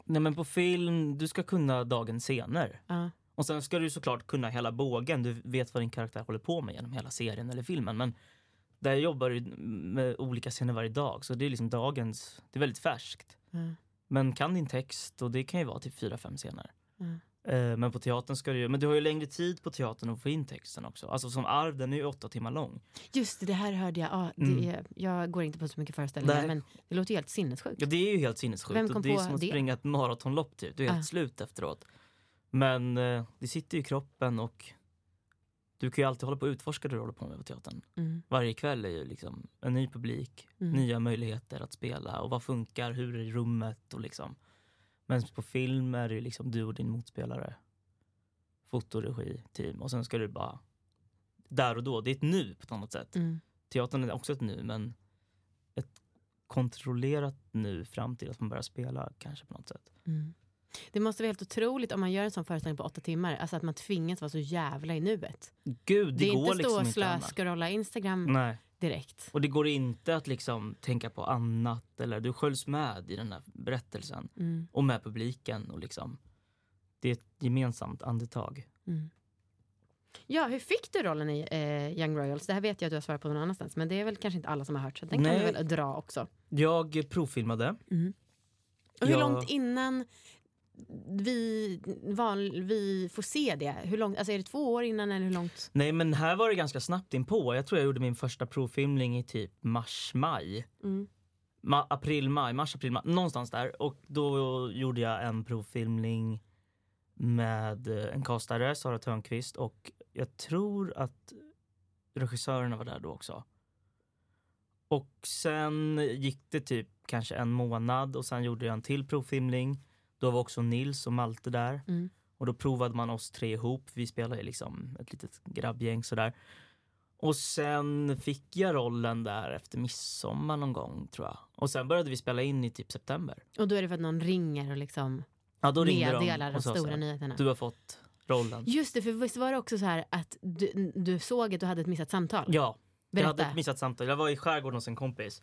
[SPEAKER 2] Nej, men på film, du ska kunna dagens scener.
[SPEAKER 1] Ja.
[SPEAKER 2] Och sen ska du såklart kunna hela bågen. Du vet vad din karaktär håller på med genom hela serien eller filmen. Men där jobbar du med olika scener varje dag. Så det är liksom dagens, det är väldigt färskt.
[SPEAKER 1] Ja.
[SPEAKER 2] Men kan din text och det kan ju vara typ fyra, fem scener.
[SPEAKER 1] Ja.
[SPEAKER 2] Eh, Men på teatern ska du men du har ju längre tid på teatern att få in texten också. Alltså som Arv, den är ju åtta timmar lång.
[SPEAKER 1] Just det, det här hörde jag. Ja, det
[SPEAKER 2] Mm.
[SPEAKER 1] är, jag går inte på så mycket föreställningar
[SPEAKER 2] Nej.
[SPEAKER 1] men det låter ju helt sinnessjukt.
[SPEAKER 2] Ja det är ju helt sinnessjukt.
[SPEAKER 1] Vem kom
[SPEAKER 2] och det är
[SPEAKER 1] på
[SPEAKER 2] som att
[SPEAKER 1] det?
[SPEAKER 2] springa ett maratonlopp typ. Du är helt
[SPEAKER 1] Ah.
[SPEAKER 2] slut efteråt. Men eh, det sitter ju i kroppen och du kan ju alltid hålla på och utforska det du håller på med på teatern.
[SPEAKER 1] Mm.
[SPEAKER 2] Varje kväll är ju liksom en ny publik,
[SPEAKER 1] Mm.
[SPEAKER 2] nya möjligheter att spela och vad funkar, hur är rummet och liksom. Men på film är det ju liksom du och din motspelare. Fotoregi, team och sen ska du bara där och då, det är ett nu på ett annat sätt.
[SPEAKER 1] Mm.
[SPEAKER 2] Teatern är också ett nu men ett kontrollerat nu fram till att man börjar spela kanske på något sätt.
[SPEAKER 1] Mm. Det måste vara helt otroligt om man gör en sån föreställning på åtta timmar. Alltså att man tvingas vara så jävla i nuet.
[SPEAKER 2] Gud, det,
[SPEAKER 1] Det, är
[SPEAKER 2] går
[SPEAKER 1] inte stå
[SPEAKER 2] liksom
[SPEAKER 1] och
[SPEAKER 2] inte
[SPEAKER 1] slöskrolla Instagram
[SPEAKER 2] Nej.
[SPEAKER 1] direkt.
[SPEAKER 2] Och det går inte att liksom tänka på annat eller du sköljs med i den här berättelsen
[SPEAKER 1] Mm.
[SPEAKER 2] och med publiken och liksom det är ett gemensamt andetag.
[SPEAKER 1] Mm. Ja, hur fick du rollen i eh, Young Royals? Det här vet jag att du har svarat på någon annanstans men det är väl kanske inte alla som har hört så den kan
[SPEAKER 2] Nej.
[SPEAKER 1] vi väl dra också.
[SPEAKER 2] Jag provfilmade.
[SPEAKER 1] Och hur
[SPEAKER 2] Jag-
[SPEAKER 1] långt innan vi, val, vi får se det? Hur långt, alltså är det två år innan eller hur långt?
[SPEAKER 2] Nej men här var det ganska snabbt inpå. Jag tror jag gjorde min första provfilmning i typ mars-maj.
[SPEAKER 1] Mm.
[SPEAKER 2] Ma- april, maj, mars, april, maj, någonstans där. Och då gjorde jag en provfilmning med eh, en kastare, Sara Törnqvist och jag tror att regissörerna var där då också. Och sen gick det typ kanske en månad och sen gjorde jag en till provfilmning. Då var också Nils och Malte där.
[SPEAKER 1] Mm.
[SPEAKER 2] Och då provade man oss tre ihop. Vi spelade liksom ett litet grabbgäng sådär. Och sen fick jag rollen där efter midsommar någon gång tror jag. Och sen började vi spela in i typ september.
[SPEAKER 1] Och då är det för att någon ringer och liksom
[SPEAKER 2] Ja, då ringde
[SPEAKER 1] meddelar
[SPEAKER 2] de
[SPEAKER 1] de
[SPEAKER 2] och så
[SPEAKER 1] stora
[SPEAKER 2] här,
[SPEAKER 1] nyheterna.
[SPEAKER 2] Du har fått rollen.
[SPEAKER 1] Just det, för visst var det också så här att du, du såg att du hade ett missat samtal?
[SPEAKER 2] Ja, jag
[SPEAKER 1] Berätta.
[SPEAKER 2] hade ett missat samtal. Jag var i skärgården hos en kompis.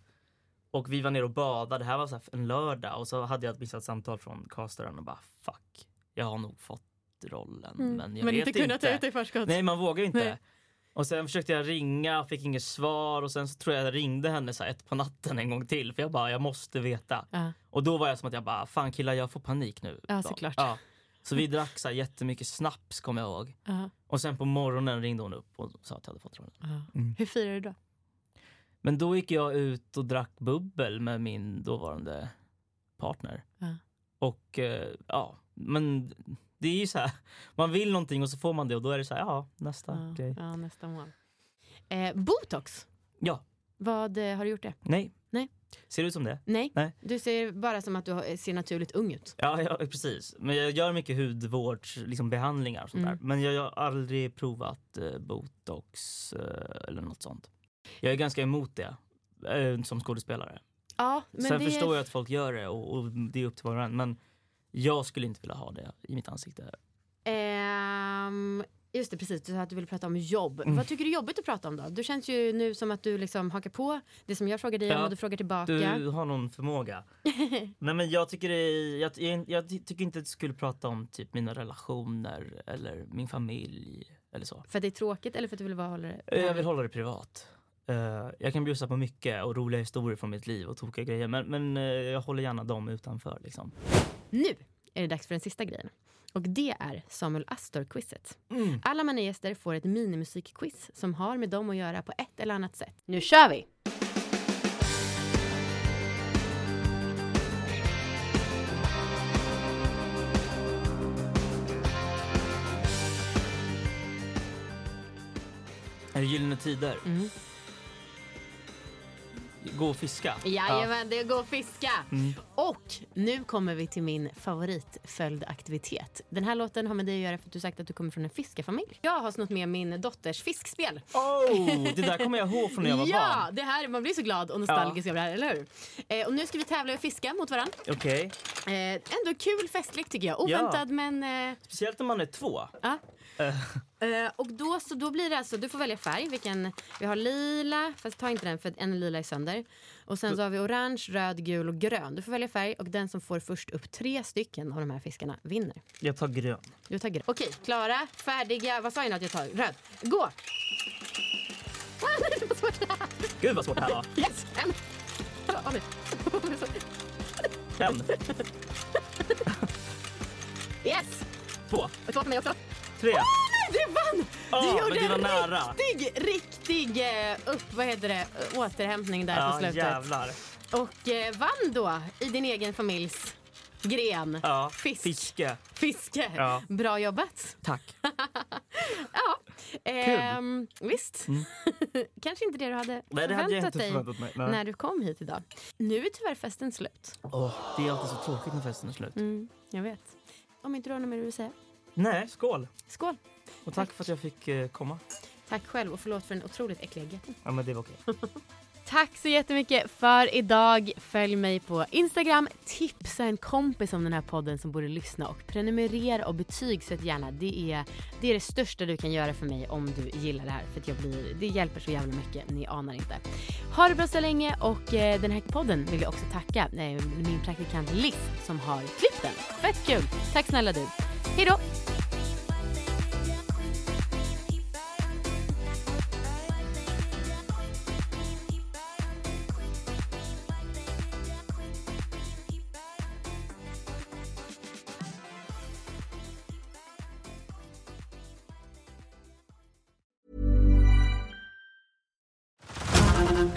[SPEAKER 2] Och vi var nere och badade. Det här var så här en lördag. Och så hade jag ett missat samtal från castaren och bara fuck. Jag har nog fått rollen. Men jag
[SPEAKER 1] men
[SPEAKER 2] vet
[SPEAKER 1] inte kunnat ta ut det i förskott?
[SPEAKER 2] Nej, man vågar inte.
[SPEAKER 1] Nej.
[SPEAKER 2] Och sen försökte jag ringa, fick inget svar och sen så tror jag jag ringde henne så här ett på natten en gång till för jag bara, jag måste veta.
[SPEAKER 1] Ja.
[SPEAKER 2] Och då var jag som att jag bara, fan killar jag får panik nu.
[SPEAKER 1] Ja,
[SPEAKER 2] Så,
[SPEAKER 1] såklart.
[SPEAKER 2] Ja. Så vi drack så här jättemycket snaps kommer jag ihåg.
[SPEAKER 1] Ja,
[SPEAKER 2] Och sen på morgonen ringde hon upp och sa att jag hade fått rollen.
[SPEAKER 1] ja.
[SPEAKER 2] Mm.
[SPEAKER 1] Hur firar du då?
[SPEAKER 2] Men då gick jag ut och drack bubbel med min dåvarande partner.
[SPEAKER 1] Ja.
[SPEAKER 2] Och eh, ja, men det är ju så här, man vill någonting och så får man det och då är det så här, ja, nästa
[SPEAKER 1] Ja,
[SPEAKER 2] grej.
[SPEAKER 1] ja, nästa mål. Eh, botox,
[SPEAKER 2] Ja,
[SPEAKER 1] vad eh, har du gjort det?
[SPEAKER 2] nej.
[SPEAKER 1] Nej.
[SPEAKER 2] Ser det ut som det?
[SPEAKER 1] Nej,
[SPEAKER 2] Nej.
[SPEAKER 1] du ser bara som att du har- ser naturligt ung ut.
[SPEAKER 2] Ja, ja precis. Men jag gör mycket hudvårds, liksom behandlingar och sånt
[SPEAKER 1] Mm.
[SPEAKER 2] där. Men jag har aldrig provat eh, botox eh, eller något sånt. Jag är ganska emot det eh, som skådespelare.
[SPEAKER 1] Ja, men
[SPEAKER 2] Sen
[SPEAKER 1] det
[SPEAKER 2] förstår jag att folk gör det och, och det är upp till var och en. Men jag skulle inte vilja ha det i mitt ansikte.
[SPEAKER 1] Ehm, just det, precis. Du sa att du ville prata om jobb.
[SPEAKER 2] Mm.
[SPEAKER 1] Vad tycker du är jobbigt att prata om då? Du känns ju nu som att du liksom hakar på det som jag frågar dig om
[SPEAKER 2] Ja,
[SPEAKER 1] och du frågar tillbaka.
[SPEAKER 2] Du har någon förmåga. Nej men jag tycker, det, jag, jag, jag tycker inte att du skulle prata om typ mina relationer eller min familj eller så.
[SPEAKER 1] För att det är tråkigt eller för att du vill bara hålla det
[SPEAKER 2] Jag vill hålla det privat. Eh, jag kan bjussa på mycket och roliga historier från mitt liv och tokiga grejer men, men eh, jag håller gärna dem utanför. Liksom.
[SPEAKER 1] Nu är det dags för den sista grejen. Och det är Samuel Astor-quizet.
[SPEAKER 2] Mm.
[SPEAKER 1] Alla gäster får ett minimusikquiz som har med dem att göra på ett eller annat sätt. Nu kör vi!
[SPEAKER 2] Är det Gyllene Tider?
[SPEAKER 1] Mm.
[SPEAKER 2] Gå och fiska?
[SPEAKER 1] Jajamän, det går att fiska!
[SPEAKER 2] Mm.
[SPEAKER 1] Och nu kommer vi till min favoritföljdaktivitet. Den här låten har med dig att göra för att du sagt att du kommer från en fiskarfamilj. Jag har snott med min dotters fiskspel.
[SPEAKER 2] Oh, det där kommer jag ihåg från när jag var
[SPEAKER 1] ja,
[SPEAKER 2] barn.
[SPEAKER 1] det här, man blir så glad och nostalgisk över det här, eller hur? Eh, och nu ska vi tävla och fiska mot varandra.
[SPEAKER 2] Okej.
[SPEAKER 1] Eh, ändå kul festligt tycker jag. Oväntad men... Eh,
[SPEAKER 2] Speciellt om man är två.
[SPEAKER 1] ja.
[SPEAKER 2] Eh,
[SPEAKER 1] och då, så då blir det alltså, du får välja färg. Vilken, vi har lila, fast ta inte den för en lila är sönder. Och sen så har vi orange, röd, gul och grön. Du får välja färg och den som får först upp tre stycken av de här fiskarna vinner.
[SPEAKER 2] jag tar grön.
[SPEAKER 1] Du tar grön. Okej, klara, färdiga. Vad sa jag nu att jag tar? Röd. Gå! Det var svårt.
[SPEAKER 2] Gud vad svårt det här var.
[SPEAKER 1] Yes! En.
[SPEAKER 2] En,
[SPEAKER 1] Yes!
[SPEAKER 2] två,
[SPEAKER 1] Och två för mig också.
[SPEAKER 2] Tre.
[SPEAKER 1] Du vann!
[SPEAKER 2] Ja,
[SPEAKER 1] du
[SPEAKER 2] men
[SPEAKER 1] gjorde
[SPEAKER 2] det var
[SPEAKER 1] en
[SPEAKER 2] nära.
[SPEAKER 1] riktig, riktig eh, upp, vad heter det, återhämtning där på
[SPEAKER 2] Ja,
[SPEAKER 1] slutet.
[SPEAKER 2] jävlar.
[SPEAKER 1] Och eh, vann då i din egen familjs gren.
[SPEAKER 2] Ja,
[SPEAKER 1] Fisk.
[SPEAKER 2] fiske.
[SPEAKER 1] Fiske.
[SPEAKER 2] Ja.
[SPEAKER 1] Bra jobbat.
[SPEAKER 2] Tack.
[SPEAKER 1] Ja, ehm, visst. Kanske inte det du hade
[SPEAKER 2] Mm. Nej, det
[SPEAKER 1] förväntat
[SPEAKER 2] hade jag inte förväntat mig. Nej.
[SPEAKER 1] när du kom hit idag. Nu är tyvärr festen slut.
[SPEAKER 2] Åh, det är alltid så tråkigt när festen är slut.
[SPEAKER 1] Mm, jag vet. Om inte du har något mer du vill säga.
[SPEAKER 2] Nej, skål.
[SPEAKER 1] Skål.
[SPEAKER 2] Och tack för att jag fick eh, komma.
[SPEAKER 1] Tack själv och förlåt för den otroligt äckliga getten.
[SPEAKER 2] Ja, men det var okej.
[SPEAKER 1] Tack så jättemycket för idag. Följ mig på Instagram. Tipsa en kompis om den här podden som borde lyssna och prenumerera och betygsätt gärna. Det är, det är det största du kan göra för mig om du gillar det här. För att jag blir, det hjälper så jävla mycket, ni anar inte. Ha det bra så länge och eh, den här podden vill jag också tacka eh, min praktikant Liz som har klippt den. Fett kul! Tack snälla du. Hej då!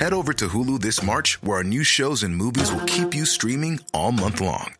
[SPEAKER 4] Head over to Hulu this March, where our new shows and movies will keep you streaming all month long.